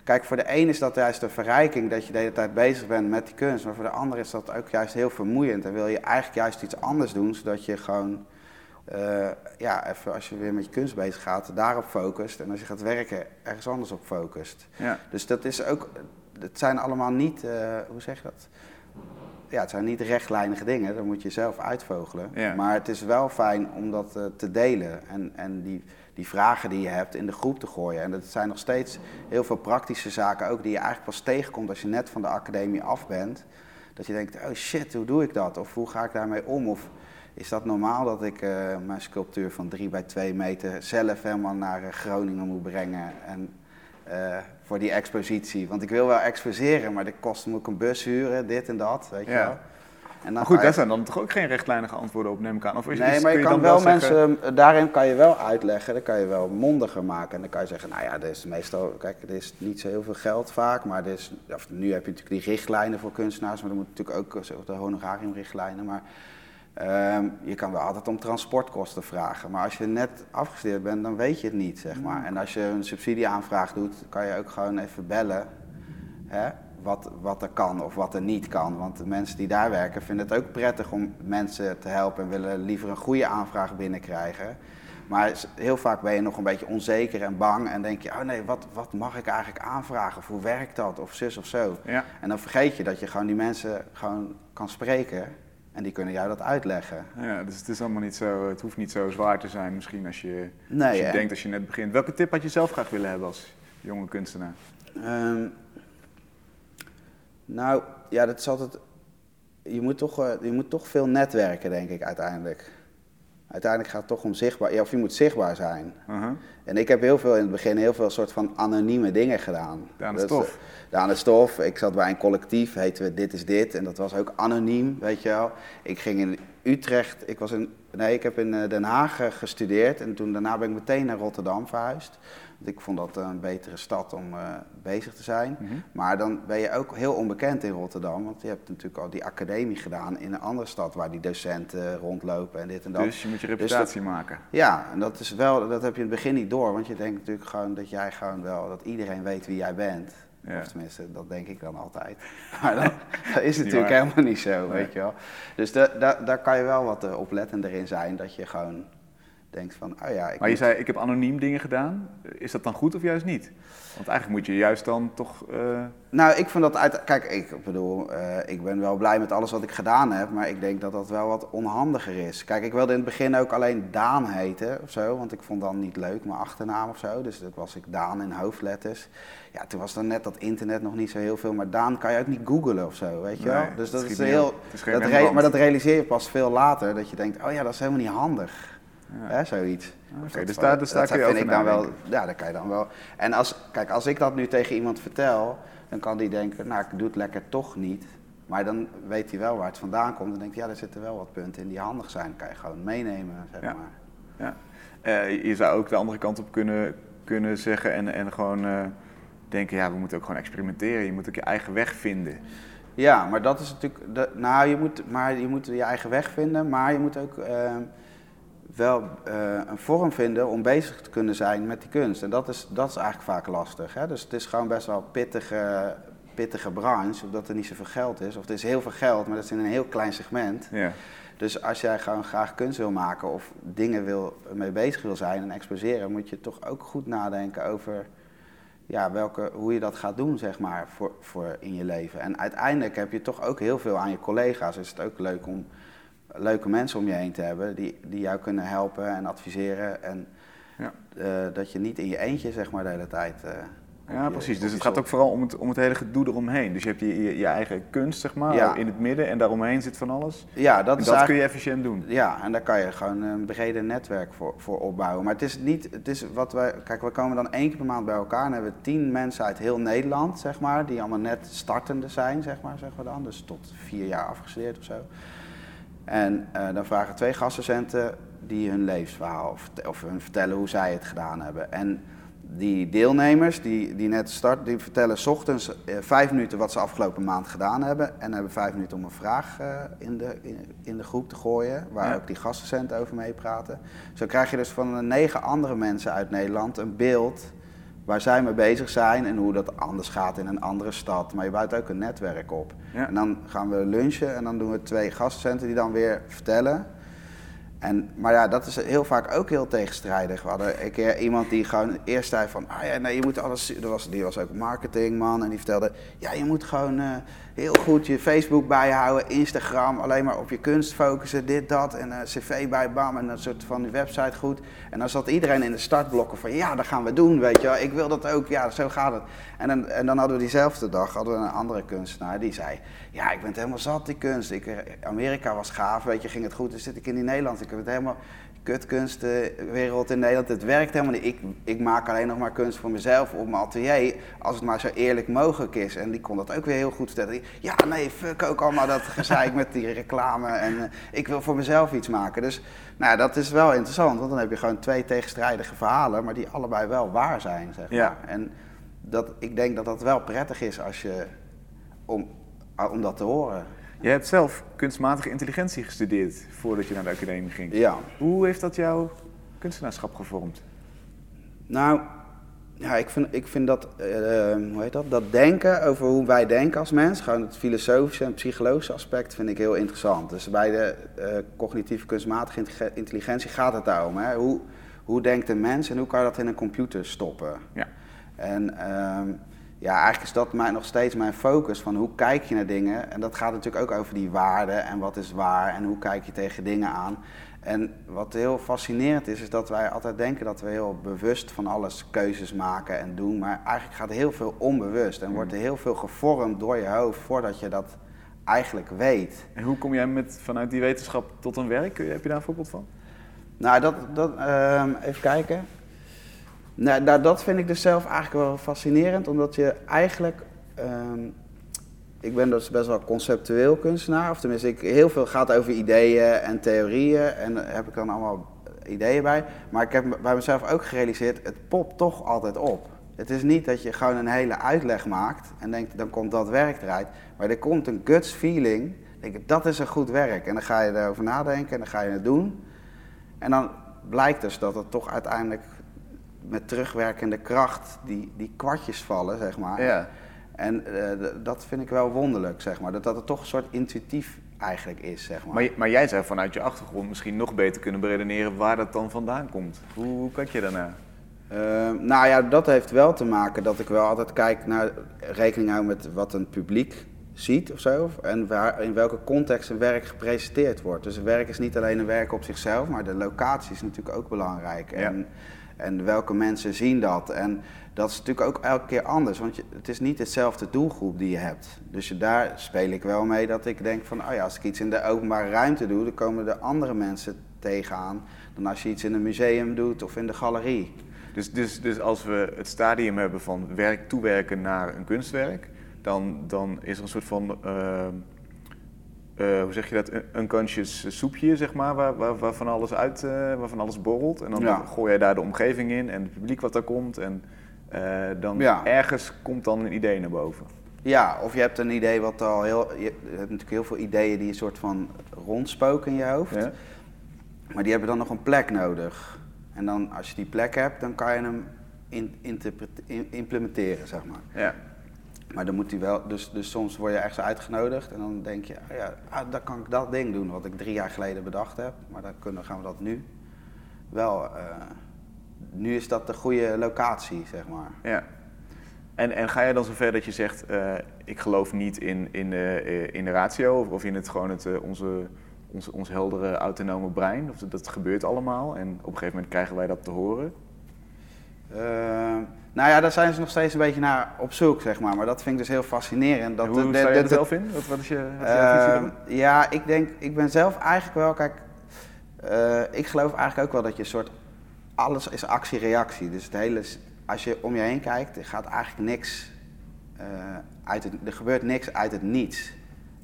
Kijk, voor de een is dat juist een verrijking dat je de hele tijd bezig bent met die kunst. Maar voor de ander is dat ook juist heel vermoeiend. En wil je eigenlijk juist iets anders doen, zodat je gewoon. Eh, ja, even als je weer met je kunst bezig gaat, daarop focust. En als je gaat werken, ergens anders op focust. Ja. Dus dat is ook. Het zijn allemaal niet. eh, hoe zeg je dat? Ja, het zijn niet rechtlijnige dingen, dat moet je zelf uitvogelen. Ja. Maar het is wel fijn om dat eh, te delen en, en die, die vragen die je hebt in de groep te gooien. En dat zijn nog steeds heel veel praktische zaken ook die je eigenlijk pas tegenkomt als je net van de academie af bent. Dat je denkt, oh shit, hoe doe ik dat? Of hoe ga ik daarmee om? Of is dat normaal dat ik eh, mijn sculptuur van 3 bij 2 meter zelf helemaal naar eh, Groningen moet brengen? En eh, voor die expositie. Want ik wil wel exposeren, maar dat kost moet ik een bus huren, dit en dat, weet je wel. En Maar goed, daar zijn dan toch ook geen rechtlijnige antwoorden op, neem ik aan. Of is, Nee, maar je kan wel mensen, daarin kan je wel uitleggen, dan kan je wel mondiger maken. En dan kan je zeggen, nou ja, er is meestal, kijk, er is niet zo heel veel geld vaak, maar is, of, nu heb je natuurlijk die richtlijnen voor kunstenaars, maar dan moet natuurlijk ook de honorariumrichtlijnen. Maar ehm, je kan wel altijd om transportkosten vragen. Maar als je net afgestudeerd bent, dan weet je het niet, zeg maar. En als je een subsidieaanvraag doet, kan je ook gewoon even bellen. Hè? Wat, wat er kan of wat er niet kan. Want de mensen die daar werken vinden het ook prettig om mensen te helpen en willen liever een goede aanvraag binnenkrijgen. Maar heel vaak ben je nog een beetje onzeker en bang en denk je, oh nee, wat, wat mag ik eigenlijk aanvragen? Of hoe werkt dat? Of zus of zo. Ja. En dan vergeet je dat je gewoon die mensen gewoon kan spreken en die kunnen jou dat uitleggen. Ja, dus het is allemaal niet zo, het hoeft niet zo zwaar te zijn misschien als je, Nee, als je denkt als je net begint. Welke tip had je zelf graag willen hebben als jonge kunstenaar? Ehm, nou, ja, dat is altijd. Je moet, toch, eh, je moet toch veel netwerken, denk ik, uiteindelijk. Uiteindelijk gaat het toch om zichtbaar. Ja, of je moet zichtbaar zijn. Uh-huh. En ik heb heel veel in het begin heel veel soort van anonieme dingen gedaan. Daan de Dus, Stof. eh, Daan de Stof. Ik zat bij een collectief, heten we Dit is Dit. En dat was ook anoniem, weet je wel. Ik ging in Utrecht, ik was in, nee, ik heb in eh, Den Haag eh, gestudeerd. En toen daarna ben ik meteen naar Rotterdam verhuisd. Ik vond dat een betere stad om eh, bezig te zijn. Mhm. Maar dan ben je ook heel onbekend in Rotterdam. Want je hebt natuurlijk al die academie gedaan in een andere stad waar die docenten rondlopen en dit en dat. Dus je moet je Dus reputatie maken. Ja, en dat is wel, dat heb je in het begin niet door, want je denkt natuurlijk gewoon dat jij gewoon wel, dat iedereen weet wie jij bent. Ja. Of tenminste, dat denk ik dan altijd. Maar dat, dat is natuurlijk helemaal niet zo, Nee. weet je wel. Dus da, da- daar kan je wel wat eh, oplettender in zijn, dat je gewoon denkt van, oh ja, ik Maar je moet- zei, ik heb anoniem dingen gedaan. Is dat dan goed of juist niet? Want eigenlijk moet je juist dan toch... eh, Nou, ik vind dat uit. Kijk, ik bedoel, eh, ik ben wel blij met alles wat ik gedaan heb, maar ik denk dat dat wel wat onhandiger is. Kijk, ik wilde in het begin ook alleen Daan heten of zo, want ik vond dan niet leuk mijn achternaam of zo. Dus dat was ik Daan in hoofdletters. Ja, toen was dan net dat internet nog niet zo heel veel, maar Daan kan je ook niet googlen of zo, weet je Nee, wel. Dus dat is heel. is dat maar dat realiseer je pas veel later, dat je denkt, oh ja, dat is helemaal niet handig. Hè, zoiets. Oké, dat dus daar- dus daar dat kun je vind over ik dan wel, ja, daar kan je dan wel. En als, kijk, als ik dat nu tegen iemand vertel, dan kan die denken, nou, ik doe het lekker toch niet. Maar dan weet hij wel waar het vandaan komt. Dan denkt hij, ja, er zitten wel wat punten in die handig zijn. Kan je gewoon meenemen, zeg Ja. maar. ja. Eh, je zou ook de andere kant op kunnen, kunnen zeggen en, en gewoon eh, denken... Ja, we moeten ook gewoon experimenteren. Je moet ook je eigen weg vinden. Ja, maar dat is natuurlijk. de- nou, je moet, maar je moet je eigen weg vinden, maar je moet ook eh, wel eh, een vorm vinden om bezig te kunnen zijn met die kunst. En dat is, dat is eigenlijk vaak lastig. Hè? Dus het is gewoon best wel een pittige, pittige branche, omdat er niet zoveel geld is. Of er is heel veel geld, maar dat is in een heel klein segment. Ja. Dus als jij gewoon graag kunst wil maken of dingen wil, mee bezig wil zijn en exposeren, moet je toch ook goed nadenken over ja, welke, hoe je dat gaat doen, zeg maar, voor, voor in je leven. En uiteindelijk heb je toch ook heel veel aan je collega's. Is het ook leuk om leuke mensen om je heen te hebben die, die jou kunnen helpen en adviseren. En Ja. eh, dat je niet in je eentje, zeg maar, de hele tijd. eh, Ja, je- precies. Dus het gaat ook vooral om het, om het hele gedoe eromheen. Dus je hebt je, je, je eigen kunst, zeg maar, Ja. in het midden en daaromheen zit van alles. Ja, dat en dat kun je efficiënt doen. Ja, en daar kan je gewoon een breder netwerk voor, voor opbouwen. Maar het is niet, het is wat wij, kijk, we komen dan één keer per maand bij elkaar en hebben we tien mensen uit heel Nederland, zeg maar, die allemaal net startende zijn, zeg maar, zeggen we dan. Dus tot vier jaar afgestudeerd of zo. En eh, dan vragen twee gastdocenten die hun levensverhaal of, of hun vertellen hoe zij het gedaan hebben. En die deelnemers die, die net starten, die vertellen 's ochtends eh, vijf minuten wat ze afgelopen maand gedaan hebben. En hebben vijf minuten om een vraag eh, in, de, in, in de groep te gooien, waar Ja. ook die gastdocenten over meepraten. Zo krijg je dus van de negen andere mensen uit Nederland een beeld waar zij mee bezig zijn en hoe dat anders gaat in een andere stad. Maar je bouwt ook een netwerk op. Ja. En dan gaan we lunchen en dan doen we twee gastdocenten die dan weer vertellen. En, maar ja, dat is heel vaak ook heel tegenstrijdig. We hadden een keer iemand die gewoon eerst zei van... Ah ja, nee, je moet alles... Er was, die was ook marketingman en die vertelde... Ja, je moet gewoon... eh, heel goed je Facebook bijhouden, Instagram, alleen maar op je kunst focussen, dit, dat. En een cv bij, bam, en een soort van die website goed. En dan zat iedereen in de startblokken van, ja, dat gaan we doen, weet je wel. Ik wil dat ook, ja, zo gaat het. En dan, en dan hadden we diezelfde dag hadden we een andere kunstenaar die zei, ja, ik ben het helemaal zat, die kunst. Ik, eh, Amerika was gaaf, weet je, ging het goed. Dan zit ik in die Nederland, ik heb het helemaal kutkunstwereld in Nederland. Het werkt helemaal niet. Ik, ik maak alleen nog maar kunst voor mezelf op mijn atelier. Als het maar zo eerlijk mogelijk is. En die kon dat ook weer heel goed vertellen. Ja, nee, fuck ook allemaal dat gezeik met die reclame. En eh, ik wil voor mezelf iets maken. Dus nou, ja, dat is wel interessant. Want dan heb je gewoon twee tegenstrijdige verhalen. Maar die allebei wel waar zijn, zeg maar. Ja. En dat, ik denk dat dat wel prettig is als je, om, om dat te horen. Je hebt zelf kunstmatige intelligentie gestudeerd voordat je naar de academie ging. Ja. Hoe heeft dat jouw kunstenaarschap gevormd? Nou, ja, ik vind, ik vind dat, eh, hoe heet dat, dat denken over hoe wij denken als mens, gewoon het filosofische en psychologische aspect vind ik heel interessant. Dus bij de eh, cognitieve kunstmatige intellige- intelligentie gaat het daarom. Hè? Hoe, hoe denkt een mens en hoe kan je dat in een computer stoppen? Ja. En ehm, ja, eigenlijk is dat mijn, nog steeds mijn focus van hoe kijk je naar dingen. En dat gaat natuurlijk ook over die waarden en wat is waar en hoe kijk je tegen dingen aan. En wat heel fascinerend is, is dat wij altijd denken dat we heel bewust van alles keuzes maken en doen. Maar eigenlijk gaat heel veel onbewust en wordt er heel veel gevormd door je hoofd voordat je dat eigenlijk weet. En hoe kom jij met, vanuit die wetenschap tot een werk? Heb je daar een voorbeeld van? Nou, dat, dat, ehm, even kijken. Nou, nou, dat vind ik dus zelf eigenlijk wel fascinerend, omdat je eigenlijk. ehm, ik ben dus best wel conceptueel kunstenaar, of tenminste, ik, heel veel gaat over ideeën en theorieën en daar heb ik dan allemaal ideeën bij. Maar ik heb bij mezelf ook gerealiseerd, het popt toch altijd op. Het is niet dat je gewoon een hele uitleg maakt en denkt, dan komt dat werk eruit. Maar er komt een guts feeling, denk ik, dat is een goed werk. En dan ga je erover nadenken en dan ga je het doen. En dan blijkt dus dat het toch uiteindelijk met terugwerkende kracht die, die kwartjes vallen, zeg maar. Ja. En eh, dat vind ik wel wonderlijk, zeg maar. Dat, dat het toch een soort intuïtief eigenlijk is, zeg maar. Maar, maar jij zou vanuit je achtergrond misschien nog beter kunnen beredeneren waar dat dan vandaan komt. Hoe, hoe kijk je daarnaar? Eh, nou ja, dat heeft wel te maken dat ik wel altijd kijk naar rekening hou met wat een publiek ziet of zo. En waar, in welke context een werk gepresenteerd wordt. Dus een werk is niet alleen een werk op zichzelf, maar de locatie is natuurlijk ook belangrijk. Ja. En, en welke mensen zien dat. En dat is natuurlijk ook elke keer anders, want het is niet hetzelfde doelgroep die je hebt. Dus daar speel ik wel mee dat ik denk van, oh ja, als ik iets in de openbare ruimte doe, dan komen er andere mensen tegenaan dan als je iets in een museum doet of in de galerie. Dus, dus, dus als we het stadium hebben van werk toewerken naar een kunstwerk, dan, dan is er een soort van, eh, eh, hoe zeg je dat, un- unconscious soepje, zeg maar, waar, waar, waar van alles uit, eh, waar van alles borrelt. En dan Ja. gooi jij daar de omgeving in en het publiek wat daar komt. En eh, dan Ja. ergens komt dan een idee naar boven. Ja, of je hebt een idee wat al heel. Je hebt natuurlijk heel veel ideeën die een soort van rondspoken in je hoofd. Ja? Maar die hebben dan nog een plek nodig. En dan, als je die plek hebt, dan kan je hem in- implementeren, zeg maar. Ja. Maar dan moet hij wel. Dus, dus soms word je ergens uitgenodigd en dan denk je, oh ja, ah, dan kan ik dat ding doen wat ik drie jaar geleden bedacht heb. Maar dan kunnen, gaan we dat nu wel. eh, nu is dat de goede locatie, zeg maar. Ja. En, en ga je dan zover dat je zegt, eh, ik geloof niet in, in, de, eh, in de ratio of, in het gewoon het, onze, ons, ons heldere autonome brein? Of dat, dat gebeurt allemaal en op een gegeven moment krijgen wij dat te horen? Eh, nou ja, daar zijn ze nog steeds een beetje naar op zoek, zeg maar. Maar dat vind ik dus heel fascinerend. Dat hoe de- de- sta je er zelf in? Wat, wat is je, wat visie Ehm, ja, ik denk, ik ben zelf eigenlijk wel, kijk, eh, ik geloof eigenlijk ook wel dat je een soort, alles is actie-reactie. Dus het hele, als je om je heen kijkt, er gaat eigenlijk niks eh, uit het, er gebeurt niks uit het niets.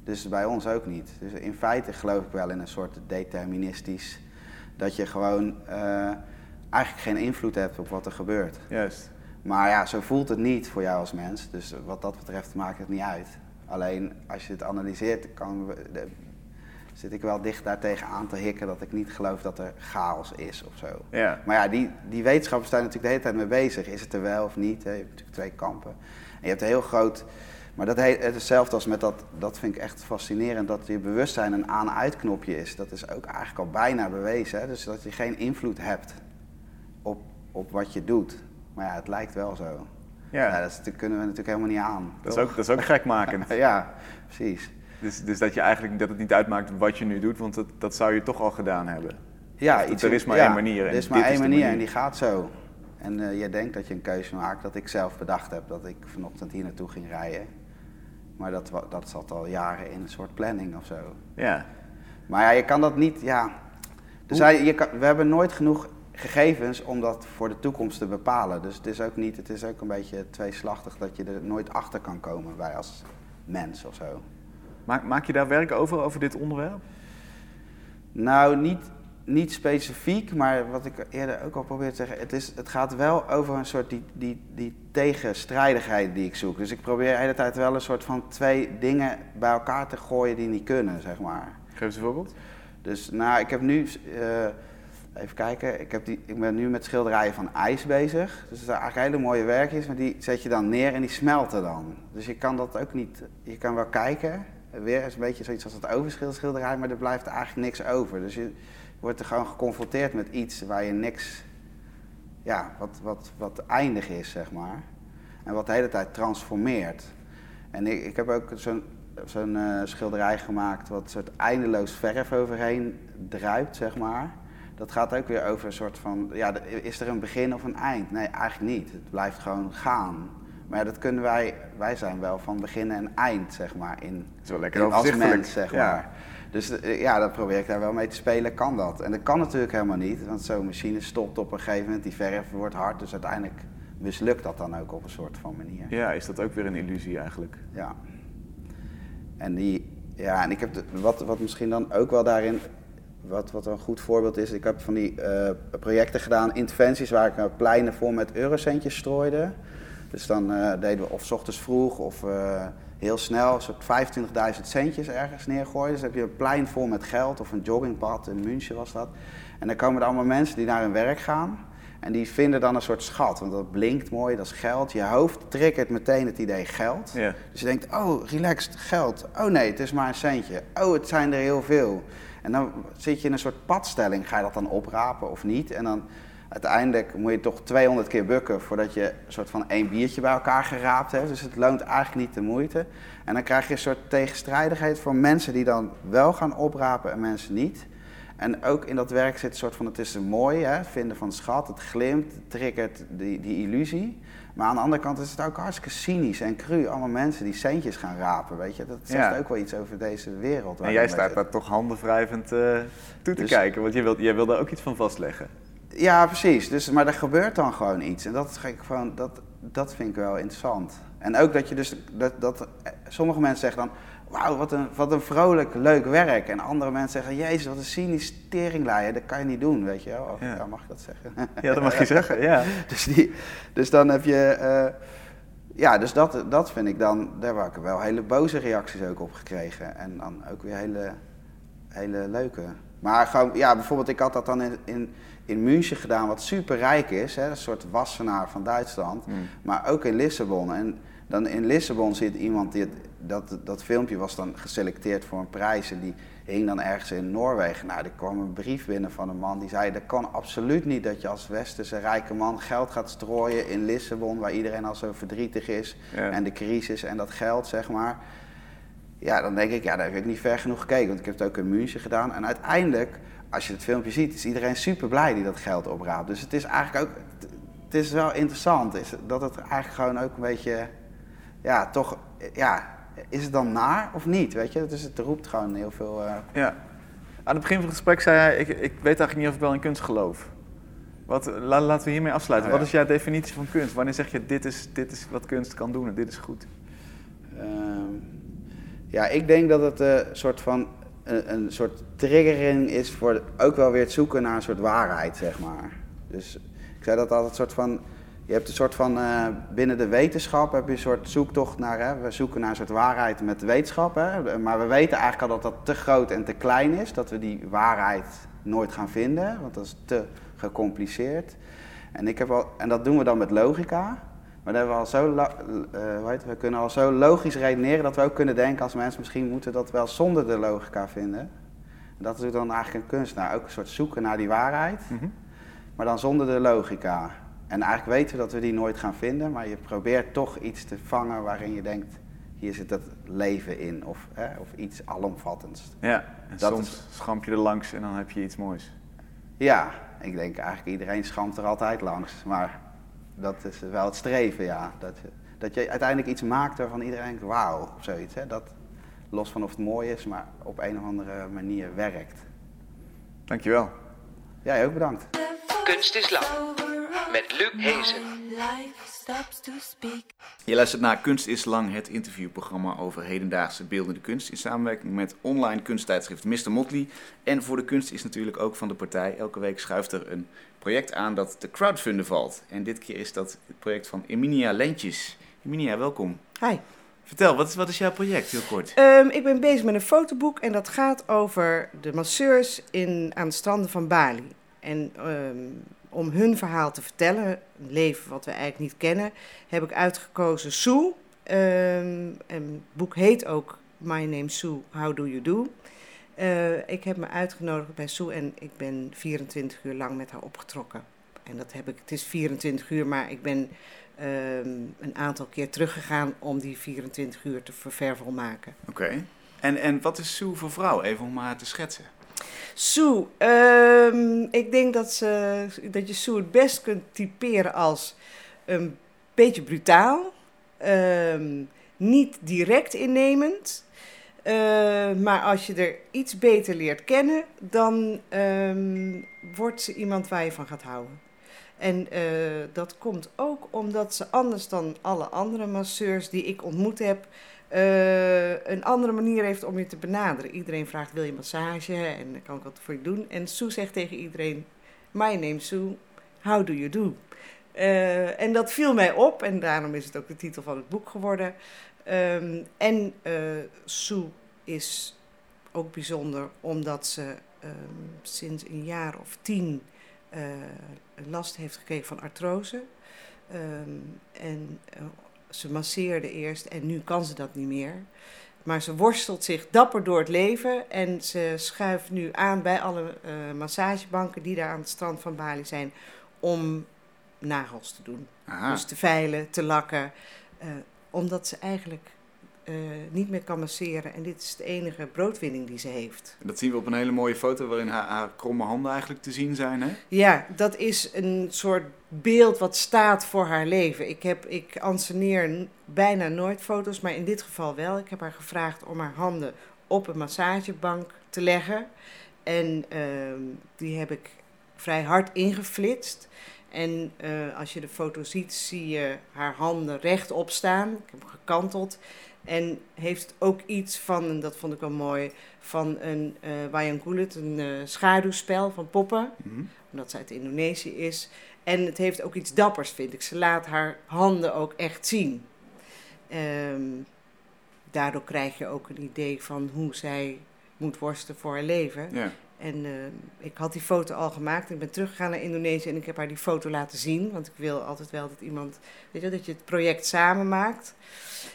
Dus bij ons ook niet. Dus in feite geloof ik wel in een soort deterministisch, dat je gewoon eigenlijk geen invloed hebt op wat er gebeurt. Juist. Maar ja, zo voelt het niet voor jou als mens. Dus wat dat betreft maakt het niet uit. Alleen als je het analyseert, kan, de- zit ik wel dicht daartegen aan te hikken dat ik niet geloof dat er chaos is of zo. Ja. Maar ja, die, die wetenschappers zijn natuurlijk de hele tijd mee bezig. Is het er wel of niet? hè? Je hebt natuurlijk twee kampen. En je hebt een heel groot. Maar dat hetzelfde als met dat, dat vind ik echt fascinerend, dat je bewustzijn een aan-uit-knopje is. Dat is ook eigenlijk al bijna bewezen. Hè? Dus dat je geen invloed hebt op, op wat je doet. Maar ja, het lijkt wel zo. Ja. Ja, dat, is, dat kunnen we natuurlijk helemaal niet aan. Dat is ook, dat is ook gekmakend. Ja, precies. Dus, dus dat je eigenlijk dat het niet uitmaakt wat je nu doet, want dat, dat zou je toch al gedaan hebben. Ja, Of er is maar ja, één manier en Er is maar één manier, manier. en die gaat zo. En eh je denkt dat je een keuze maakt dat ik zelf bedacht heb dat ik vanochtend hier naartoe ging rijden. Maar dat, dat zat al jaren in een soort planning of zo. Ja. Maar ja, je kan dat niet, ja. Zijn, je kan, we hebben nooit genoeg gegevens om dat voor de toekomst te bepalen. Dus het is ook niet, het is ook een beetje tweeslachtig dat je er nooit achter kan komen bij als mens of zo. Maak, maak je daar werk over, over dit onderwerp? Nou, niet, niet specifiek, maar wat ik eerder ook al probeerde te zeggen, het, is, het gaat wel over een soort die, die, die tegenstrijdigheid die ik zoek. Dus ik probeer de hele tijd wel een soort van twee dingen bij elkaar te gooien die niet kunnen, zeg maar. Geef eens een voorbeeld. Dus nou, ik heb nu, eh, even kijken, ik, heb die, ik ben nu met schilderijen van ijs bezig. Dus dat zijn eigenlijk hele mooie werkjes, maar die zet je dan neer en die smelten dan. Dus je kan dat ook niet, je kan wel kijken, weer is een beetje zoiets als het overschilderij, maar er blijft eigenlijk niks over. Dus je wordt er gewoon geconfronteerd met iets waar je niks, ja, wat, wat, wat eindig is, zeg maar. En wat de hele tijd transformeert. En ik, heb ook zo'n zo'n eh, schilderij gemaakt wat een soort eindeloos verf overheen druipt, zeg maar. Dat gaat ook weer over een soort van, ja, is er een begin of een eind? Nee, eigenlijk niet. Het blijft gewoon gaan. Maar ja, dat kunnen wij, wij zijn wel van begin en eind, zeg maar, in, Dat is wel lekker in- als mens, zeg Ja. maar. Dus eh, ja, dan probeer ik daar wel mee te spelen, kan dat. En dat kan natuurlijk helemaal niet, want zo'n machine stopt op een gegeven moment, die verf wordt hard, dus uiteindelijk mislukt dat dan ook op een soort van manier. Ja, is dat ook weer een illusie eigenlijk? Ja. En die, ja, en ik heb de- wat, wat misschien dan ook wel daarin, wat, wat een goed voorbeeld is, ik heb van die eh, projecten gedaan, interventies waar ik eh, pleinen vol met eurocentjes strooide. Dus dan eh, deden we of 's ochtends vroeg of heel snel, een soort 25.000 centjes ergens neergooien. Dus dan heb je een plein vol met geld of een joggingpad, in München was dat. En dan komen er allemaal mensen die naar hun werk gaan. En die vinden dan een soort schat, want dat blinkt mooi, dat is geld. Je hoofd triggert meteen het idee geld. Ja. Dus je denkt, oh, relaxed, geld. Oh nee, het is maar een centje. Oh, het zijn er heel veel. En dan zit je in een soort padstelling. Ga je dat dan oprapen of niet? En dan uiteindelijk moet je toch 200 keer bukken voordat je een soort van één biertje bij elkaar geraapt hebt. Dus het loont eigenlijk niet de moeite. En dan krijg je een soort tegenstrijdigheid voor mensen die dan wel gaan oprapen en mensen niet. En ook in dat werk zit een soort van, het is mooi, hè, vinden van schat, het glimt, het triggert die, die illusie. Maar aan de andere kant is het ook hartstikke cynisch en cru. Allemaal mensen die centjes gaan rapen, weet je. Dat zegt Ja. ook wel iets over deze wereld. En jij staat daar toch handenwrijvend eh, toe te Dus- kijken, want jij wil, jij wil daar ook iets van vastleggen. Ja, precies. Dus, maar er gebeurt dan gewoon iets. En dat, gek, gewoon, dat, dat vind ik wel interessant. En ook dat je dus, dat, dat eh, sommige mensen zeggen dan, wauw, wat een, wat een vrolijk, leuk werk. En andere mensen zeggen, jezus, wat een cynisch dat kan je niet doen, weet je wel. Of, Ja. ja. mag ik dat zeggen? Ja, dat mag je zeggen, ja. Dus, die, dus dan heb je, eh, ja, dus dat, dat vind ik dan, daar heb ik wel hele boze reacties ook op gekregen. En dan ook weer hele, hele leuke. Maar gewoon, ja, bijvoorbeeld ik had dat dan in, in, in München gedaan, wat super rijk is, hè, een soort wassenaar van Duitsland. Hmm. Maar ook in Lissabon. En dan in Lissabon zit iemand, die het, dat, dat filmpje was dan geselecteerd voor een prijs en die hing dan ergens in Noorwegen. Nou, er kwam een brief binnen van een man die zei, dat kan absoluut niet dat je als westerse rijke man geld gaat strooien in Lissabon, waar iedereen al zo verdrietig is. Ja. En de crisis en dat geld, zeg maar. Ja, dan denk ik, ja, daar heb ik niet ver genoeg gekeken, want ik heb het ook in München gedaan. En uiteindelijk, als je het filmpje ziet, is iedereen super blij die dat geld opraapt. Dus het is eigenlijk ook, het is wel interessant, is dat het eigenlijk gewoon ook een beetje, ja, toch, ja, is het dan naar of niet, weet je? Dus het roept gewoon heel veel, eh, ja. Aan het begin van het gesprek zei hij, ik, ik weet eigenlijk niet of ik wel in kunst geloof. Wat, la- laten we hiermee afsluiten. Oh, Wat is jouw definitie van kunst? Wanneer zeg je, dit is, dit is wat kunst kan doen en dit is goed? Ehm, ja, ik denk dat het een soort van een, een soort triggering is voor ook wel weer het zoeken naar een soort waarheid, zeg maar. Dus ik zei dat altijd soort van. Je hebt een soort van eh, binnen de wetenschap heb je een soort zoektocht naar. Hè, we zoeken naar een soort waarheid met wetenschap. Hè, maar we weten eigenlijk al dat dat te groot en te klein is. Dat we die waarheid nooit gaan vinden, want dat is te gecompliceerd. En, ik heb al, en dat doen we dan met logica. Maar hebben we, al zo eh, we kunnen al zo logisch redeneren dat we ook kunnen denken als mensen, misschien moeten dat wel zonder de logica vinden. En dat is dan eigenlijk een kunstenaar, ook een soort zoeken naar die waarheid, Mhm. maar dan zonder de logica. En eigenlijk weten we dat we die nooit gaan vinden, maar je probeert toch iets te vangen waarin je denkt, hier zit het leven in of, hè, of iets alomvattends. Ja, en Dat soms is- schamp je er langs en dan heb je iets moois. Ja, ik denk eigenlijk iedereen schampt er altijd langs, maar dat is wel het streven, ja. Dat je, dat je uiteindelijk iets maakt waarvan iedereen denkt, wauw, of zoiets. Hè. Dat, los van of het mooi is, maar op een of andere manier werkt. Dankjewel. Jij ook bedankt. Kunst is lang. Met Luc Hezen. Life stops to speak. Je luistert naar Kunst is Lang, het interviewprogramma over hedendaagse beeldende kunst. In samenwerking met online kunsttijdschrift Mr. Motley. En voor de kunst is natuurlijk ook van de partij. Elke week schuift er een project aan dat te crowdfunden valt. En dit keer is dat het project van Eminia Lentjes. Eminia, welkom. Hi. Vertel, wat is, wat is jouw project, heel kort? Ehm, ik ben bezig met een fotoboek en dat gaat over de masseurs in, aan de stranden van Bali. En ehm, om hun verhaal te vertellen, een leven wat we eigenlijk niet kennen, heb ik uitgekozen Sue. En het boek heet ook My Name Sue, How Do You Do? Eh, ik heb me uitgenodigd bij Sue en ik ben 24 uur lang met haar opgetrokken. En dat heb ik, het is 24 uur, maar ik ben ehm, een aantal keer teruggegaan om die 24 uur te ververvolmaken. Oké. En, en wat is Sue voor vrouw? Even om haar te schetsen. Sue, ehm, ik denk dat, ze, dat je Sue het best kunt typeren als een beetje brutaal, ehm, niet direct innemend. eh, maar als je er iets beter leert kennen, dan ehm, wordt ze iemand waar je van gaat houden. En eh, dat komt ook omdat ze anders dan alle andere masseurs die ik ontmoet heb, eh, een andere manier heeft om je te benaderen. Iedereen vraagt, wil je massage? En kan ik wat voor je doen. En Sue zegt tegen iedereen, my name Sue, how do you do? Eh, en dat viel mij op en daarom is het ook de titel van het boek geworden. Ehm, en eh Sue is ook bijzonder omdat ze ehm, sinds een jaar of tien last heeft gekregen van artrose. Ehm, en ze masseerde eerst en nu kan ze dat niet meer. Maar ze worstelt zich dapper door het leven en ze schuift nu aan bij alle eh, massagebanken die daar aan het strand van Bali zijn om nagels te doen. Aha. Dus te veilen, te lakken. eh, omdat ze eigenlijk eh, niet meer kan masseren. En dit is de enige broodwinning die ze heeft. Dat zien we op een hele mooie foto waarin haar, haar kromme handen eigenlijk te zien zijn. Hè? Ja, dat is een soort beeld wat staat voor haar leven. Ik, heb, ik anseneer bijna nooit foto's, maar in dit geval wel. Ik heb haar gevraagd om haar handen op een massagebank te leggen. En ehm, die heb ik vrij hard ingeflitst. En eh, als je de foto ziet, zie je haar handen rechtop staan. Ik heb hem gekanteld. En heeft ook iets van, en dat vond ik wel mooi, van een eh wayang kulit, een eh, schaduwspel van poppen Mhm. omdat ze uit Indonesië is. En het heeft ook iets dappers, vind ik. Ze laat haar handen ook echt zien. Ehm, daardoor krijg je ook een idee van hoe zij moet worstelen voor haar leven. Ja. En eh, ik had die foto al gemaakt. Ik ben teruggegaan naar Indonesië en ik heb haar die foto laten zien. Want ik wil altijd wel dat iemand, weet je, dat je het project samen maakt.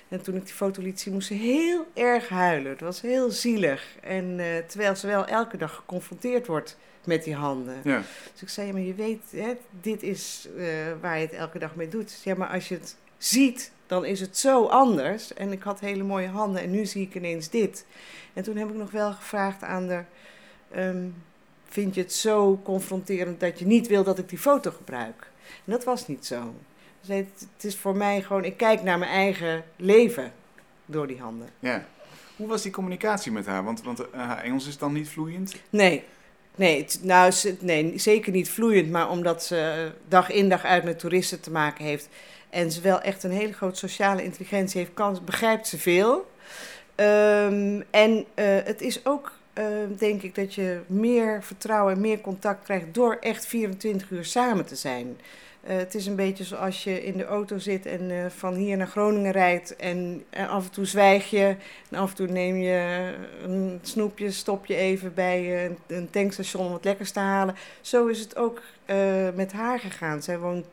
En toen ik die foto liet zien, moest ze heel erg huilen. Het was heel zielig. En eh, terwijl ze wel elke dag geconfronteerd wordt met die handen. Ja. Dus ik zei, ja, maar je weet, hè, dit is eh, waar je het elke dag mee doet. Ja, maar als je het ziet, dan is het zo anders. En ik had hele mooie handen en nu zie ik ineens dit. En toen heb ik nog wel gevraagd aan de... ehm, vind je het zo confronterend dat je niet wil dat ik die foto gebruik? En dat was niet zo. Het, het is voor mij gewoon, ik kijk naar mijn eigen leven door die handen. ja. Hoe was die communicatie met haar? Want, want eh, haar Engels is dan niet vloeiend. Nee, nee, het- nou, nee, zeker niet vloeiend, maar omdat ze eh, dag in dag uit met toeristen te maken heeft en ze wel echt een hele grote sociale intelligentie heeft, kan, begrijpt ze veel. Ehm, en eh, het is ook, eh, denk ik, dat je meer vertrouwen en meer contact krijgt door echt 24 uur samen te zijn. Eh, het is een beetje zoals je in de auto zit en eh, van hier naar Groningen rijdt en, en af en toe zwijg je en af en toe neem je een snoepje, stop je even bij eh, een- een tankstation om wat lekkers te halen. Zo is het ook eh, met haar gegaan. Zij woont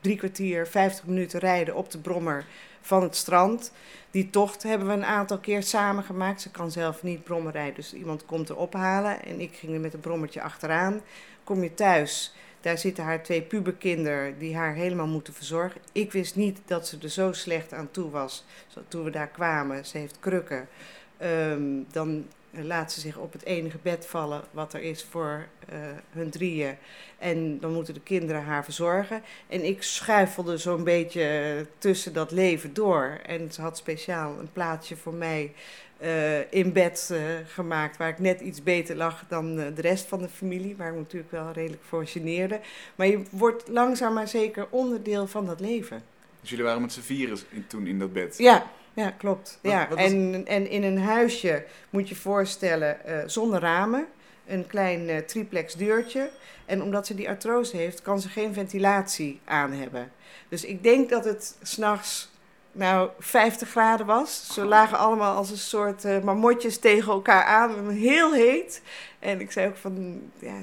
drie kwartier, 50 minuten rijden op de brommer van het strand. Die tocht hebben we een aantal keer samen gemaakt. Ze kan zelf niet brommen rijden, dus iemand komt er ophalen. En ik ging er met een brommertje achteraan. Kom je thuis, Daar zitten haar twee puberkinderen die haar helemaal moeten verzorgen. Ik wist niet dat ze er zo slecht aan toe was toen we daar kwamen. Ze heeft krukken. Ehm, dan laat ze zich op het enige bed vallen wat er is voor eh, hun drieën. En dan moeten de kinderen haar verzorgen. En ik schuifelde zo'n beetje tussen dat leven door. En ze had speciaal een plaatsje voor mij eh, in bed eh, gemaakt, waar ik net iets beter lag dan eh, de rest van de familie, waar ik natuurlijk wel redelijk voor geneerde. Maar je wordt langzaam maar zeker onderdeel van dat leven. Dus jullie waren met z'n vieren in- toen in dat bed. Ja, ja klopt. Wat- ja. wat was- en, en in een huisje moet je voorstellen eh, zonder ramen, een klein eh, triplex deurtje. En omdat ze die artrose heeft, kan ze geen ventilatie aan hebben. Dus ik denk dat het s'nachts nou 50 graden was. Ze lagen allemaal als een soort eh marmotjes tegen elkaar aan, heel heet. En ik zei ook van, ja,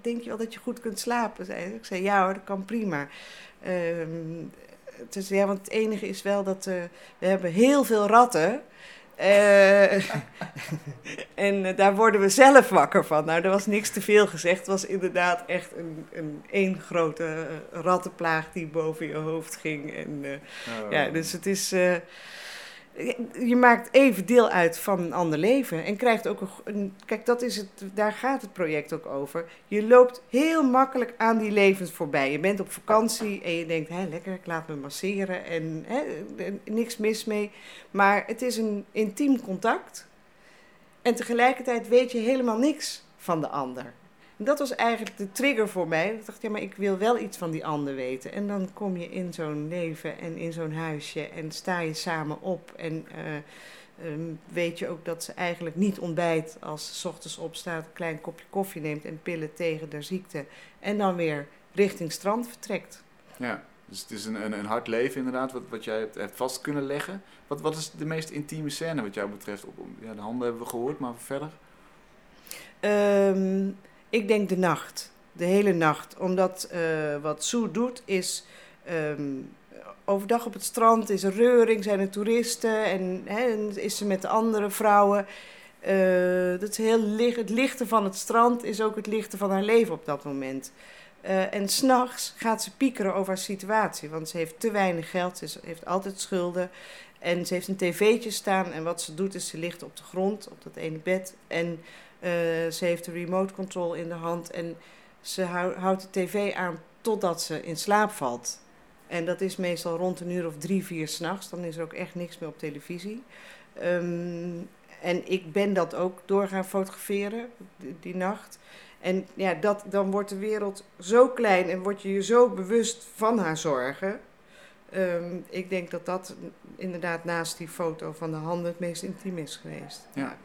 denk je wel dat je goed kunt slapen? Zei. Ik zei, ja hoor, dat kan prima. Ehm, het is, ja, want het enige is wel dat eh, we hebben heel veel ratten. Eh, en eh, daar worden we zelf wakker van. Nou, er was niks te veel gezegd. Het was inderdaad echt een, een één grote rattenplaag die boven je hoofd ging. En, Oh. ja, dus het is. Je maakt even deel uit van een ander leven. En krijgt ook een. Kijk, dat is het, daar gaat het project ook over. Je loopt heel makkelijk aan die levens voorbij. Je bent op vakantie en je denkt: hé, lekker, ik laat me masseren. En niks mis mee. Maar het is een intiem contact. En tegelijkertijd weet je helemaal niks van de ander. En dat was eigenlijk de trigger voor mij. Ik dacht, ja, maar ik wil wel iets van die ander weten. En dan kom je in zo'n leven en in zo'n huisje en sta je samen op. En eh, ehm, weet je ook dat ze eigenlijk niet ontbijt als ze 's ochtends opstaat, een klein kopje koffie neemt en pillen tegen de ziekte. En dan weer richting strand vertrekt. Ja, dus het is een, een, een hard leven inderdaad, wat, wat jij hebt, hebt vast kunnen leggen. Wat, wat is de meest intieme scène wat jou betreft? Op, ja, de handen hebben we gehoord, maar verder? Ehm, ik denk de nacht. De hele nacht. Omdat eh, wat Sue doet is... ehm, overdag op het strand is er reuring, zijn er toeristen... en, is ze met de andere vrouwen. Eh, dat is heel. Het lichten van het strand is ook het lichten van haar leven op dat moment. Eh, en s'nachts gaat ze piekeren over haar situatie. Want ze heeft te weinig geld, ze heeft altijd schulden... En ze heeft een tv'tje staan en wat ze doet is ze ligt op de grond, op dat ene bed. En ze heeft de remote control in de hand en ze hou- houdt de tv aan totdat ze in slaap valt. En dat is meestal rond een uur of drie, vier s'nachts. Dan is er ook echt niks meer op televisie. Ehm, en ik ben dat ook door gaan fotograferen die, die nacht. En ja, dat, dan wordt de wereld zo klein en word je je zo bewust van haar zorgen. Ehm, ik denk dat dat inderdaad naast die foto van de handen het meest intiem is geweest. Ja.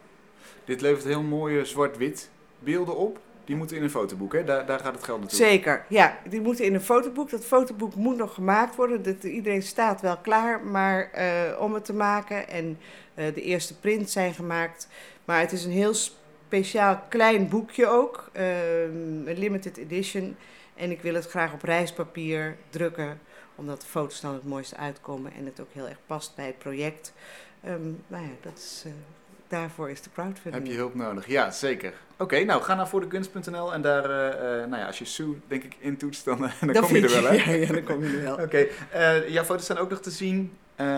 Dit levert heel mooie zwart-wit beelden op. Die moeten in een fotoboek, hè? Daar, daar gaat het geld naartoe. Zeker, ja. Die moeten in een fotoboek. Dat fotoboek moet nog gemaakt worden. Iedereen staat wel klaar maar, eh, om het te maken. En eh, de eerste prints zijn gemaakt. Maar het is een heel speciaal klein boekje ook. ehm, een limited edition. En ik wil het graag op reispapier drukken. Omdat de foto's dan het mooiste uitkomen. En het ook heel erg past bij het project. Ehm, nou ja, dat is, eh, daarvoor is de crowdfunding. Heb je hulp nodig? Ja, zeker. Oké, nou ga naar voordekunst.nl en daar, eh, eh, nou ja, als je Sue denk ik intoetst, dan, eh, dan Dan kom je er wel, hè? ja, ja, dan kom je er wel. Oké, jouw foto's zijn ook nog te zien,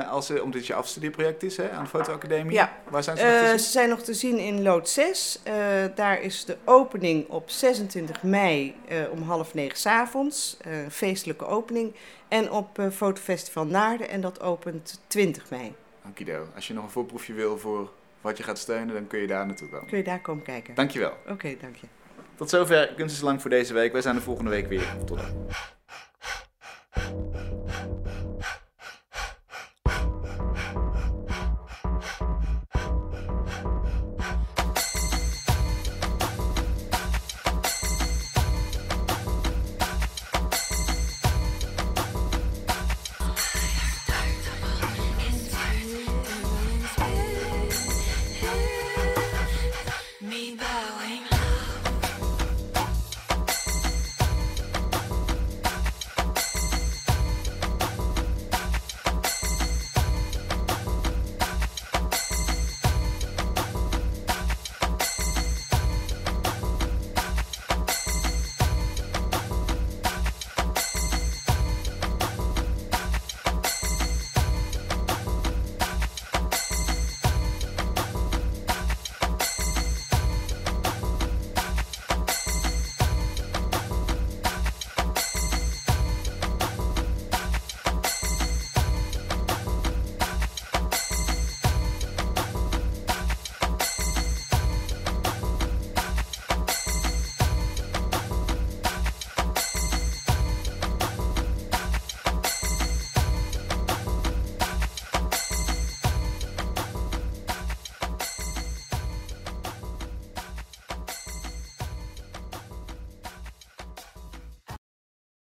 als, omdat het je afstudeerproject is, hè, aan de fotoacademie. Ja. Waar zijn ze nog te zien? ze zijn nog te zien in Lood 6. Eh, daar is de opening op 26 mei om half negen 's avonds. Feestelijke opening. En op Fotofestival Naarden. En dat opent 20 mei. Okido. Als je nog een voorproefje wil voor wat je gaat steunen, dan kun je daar naartoe komen. Kun je daar komen kijken. Dankjewel. Oké, okay, dank je. Tot zover Kunst is Lang voor deze week. Wij zijn de volgende week weer. Tot dan.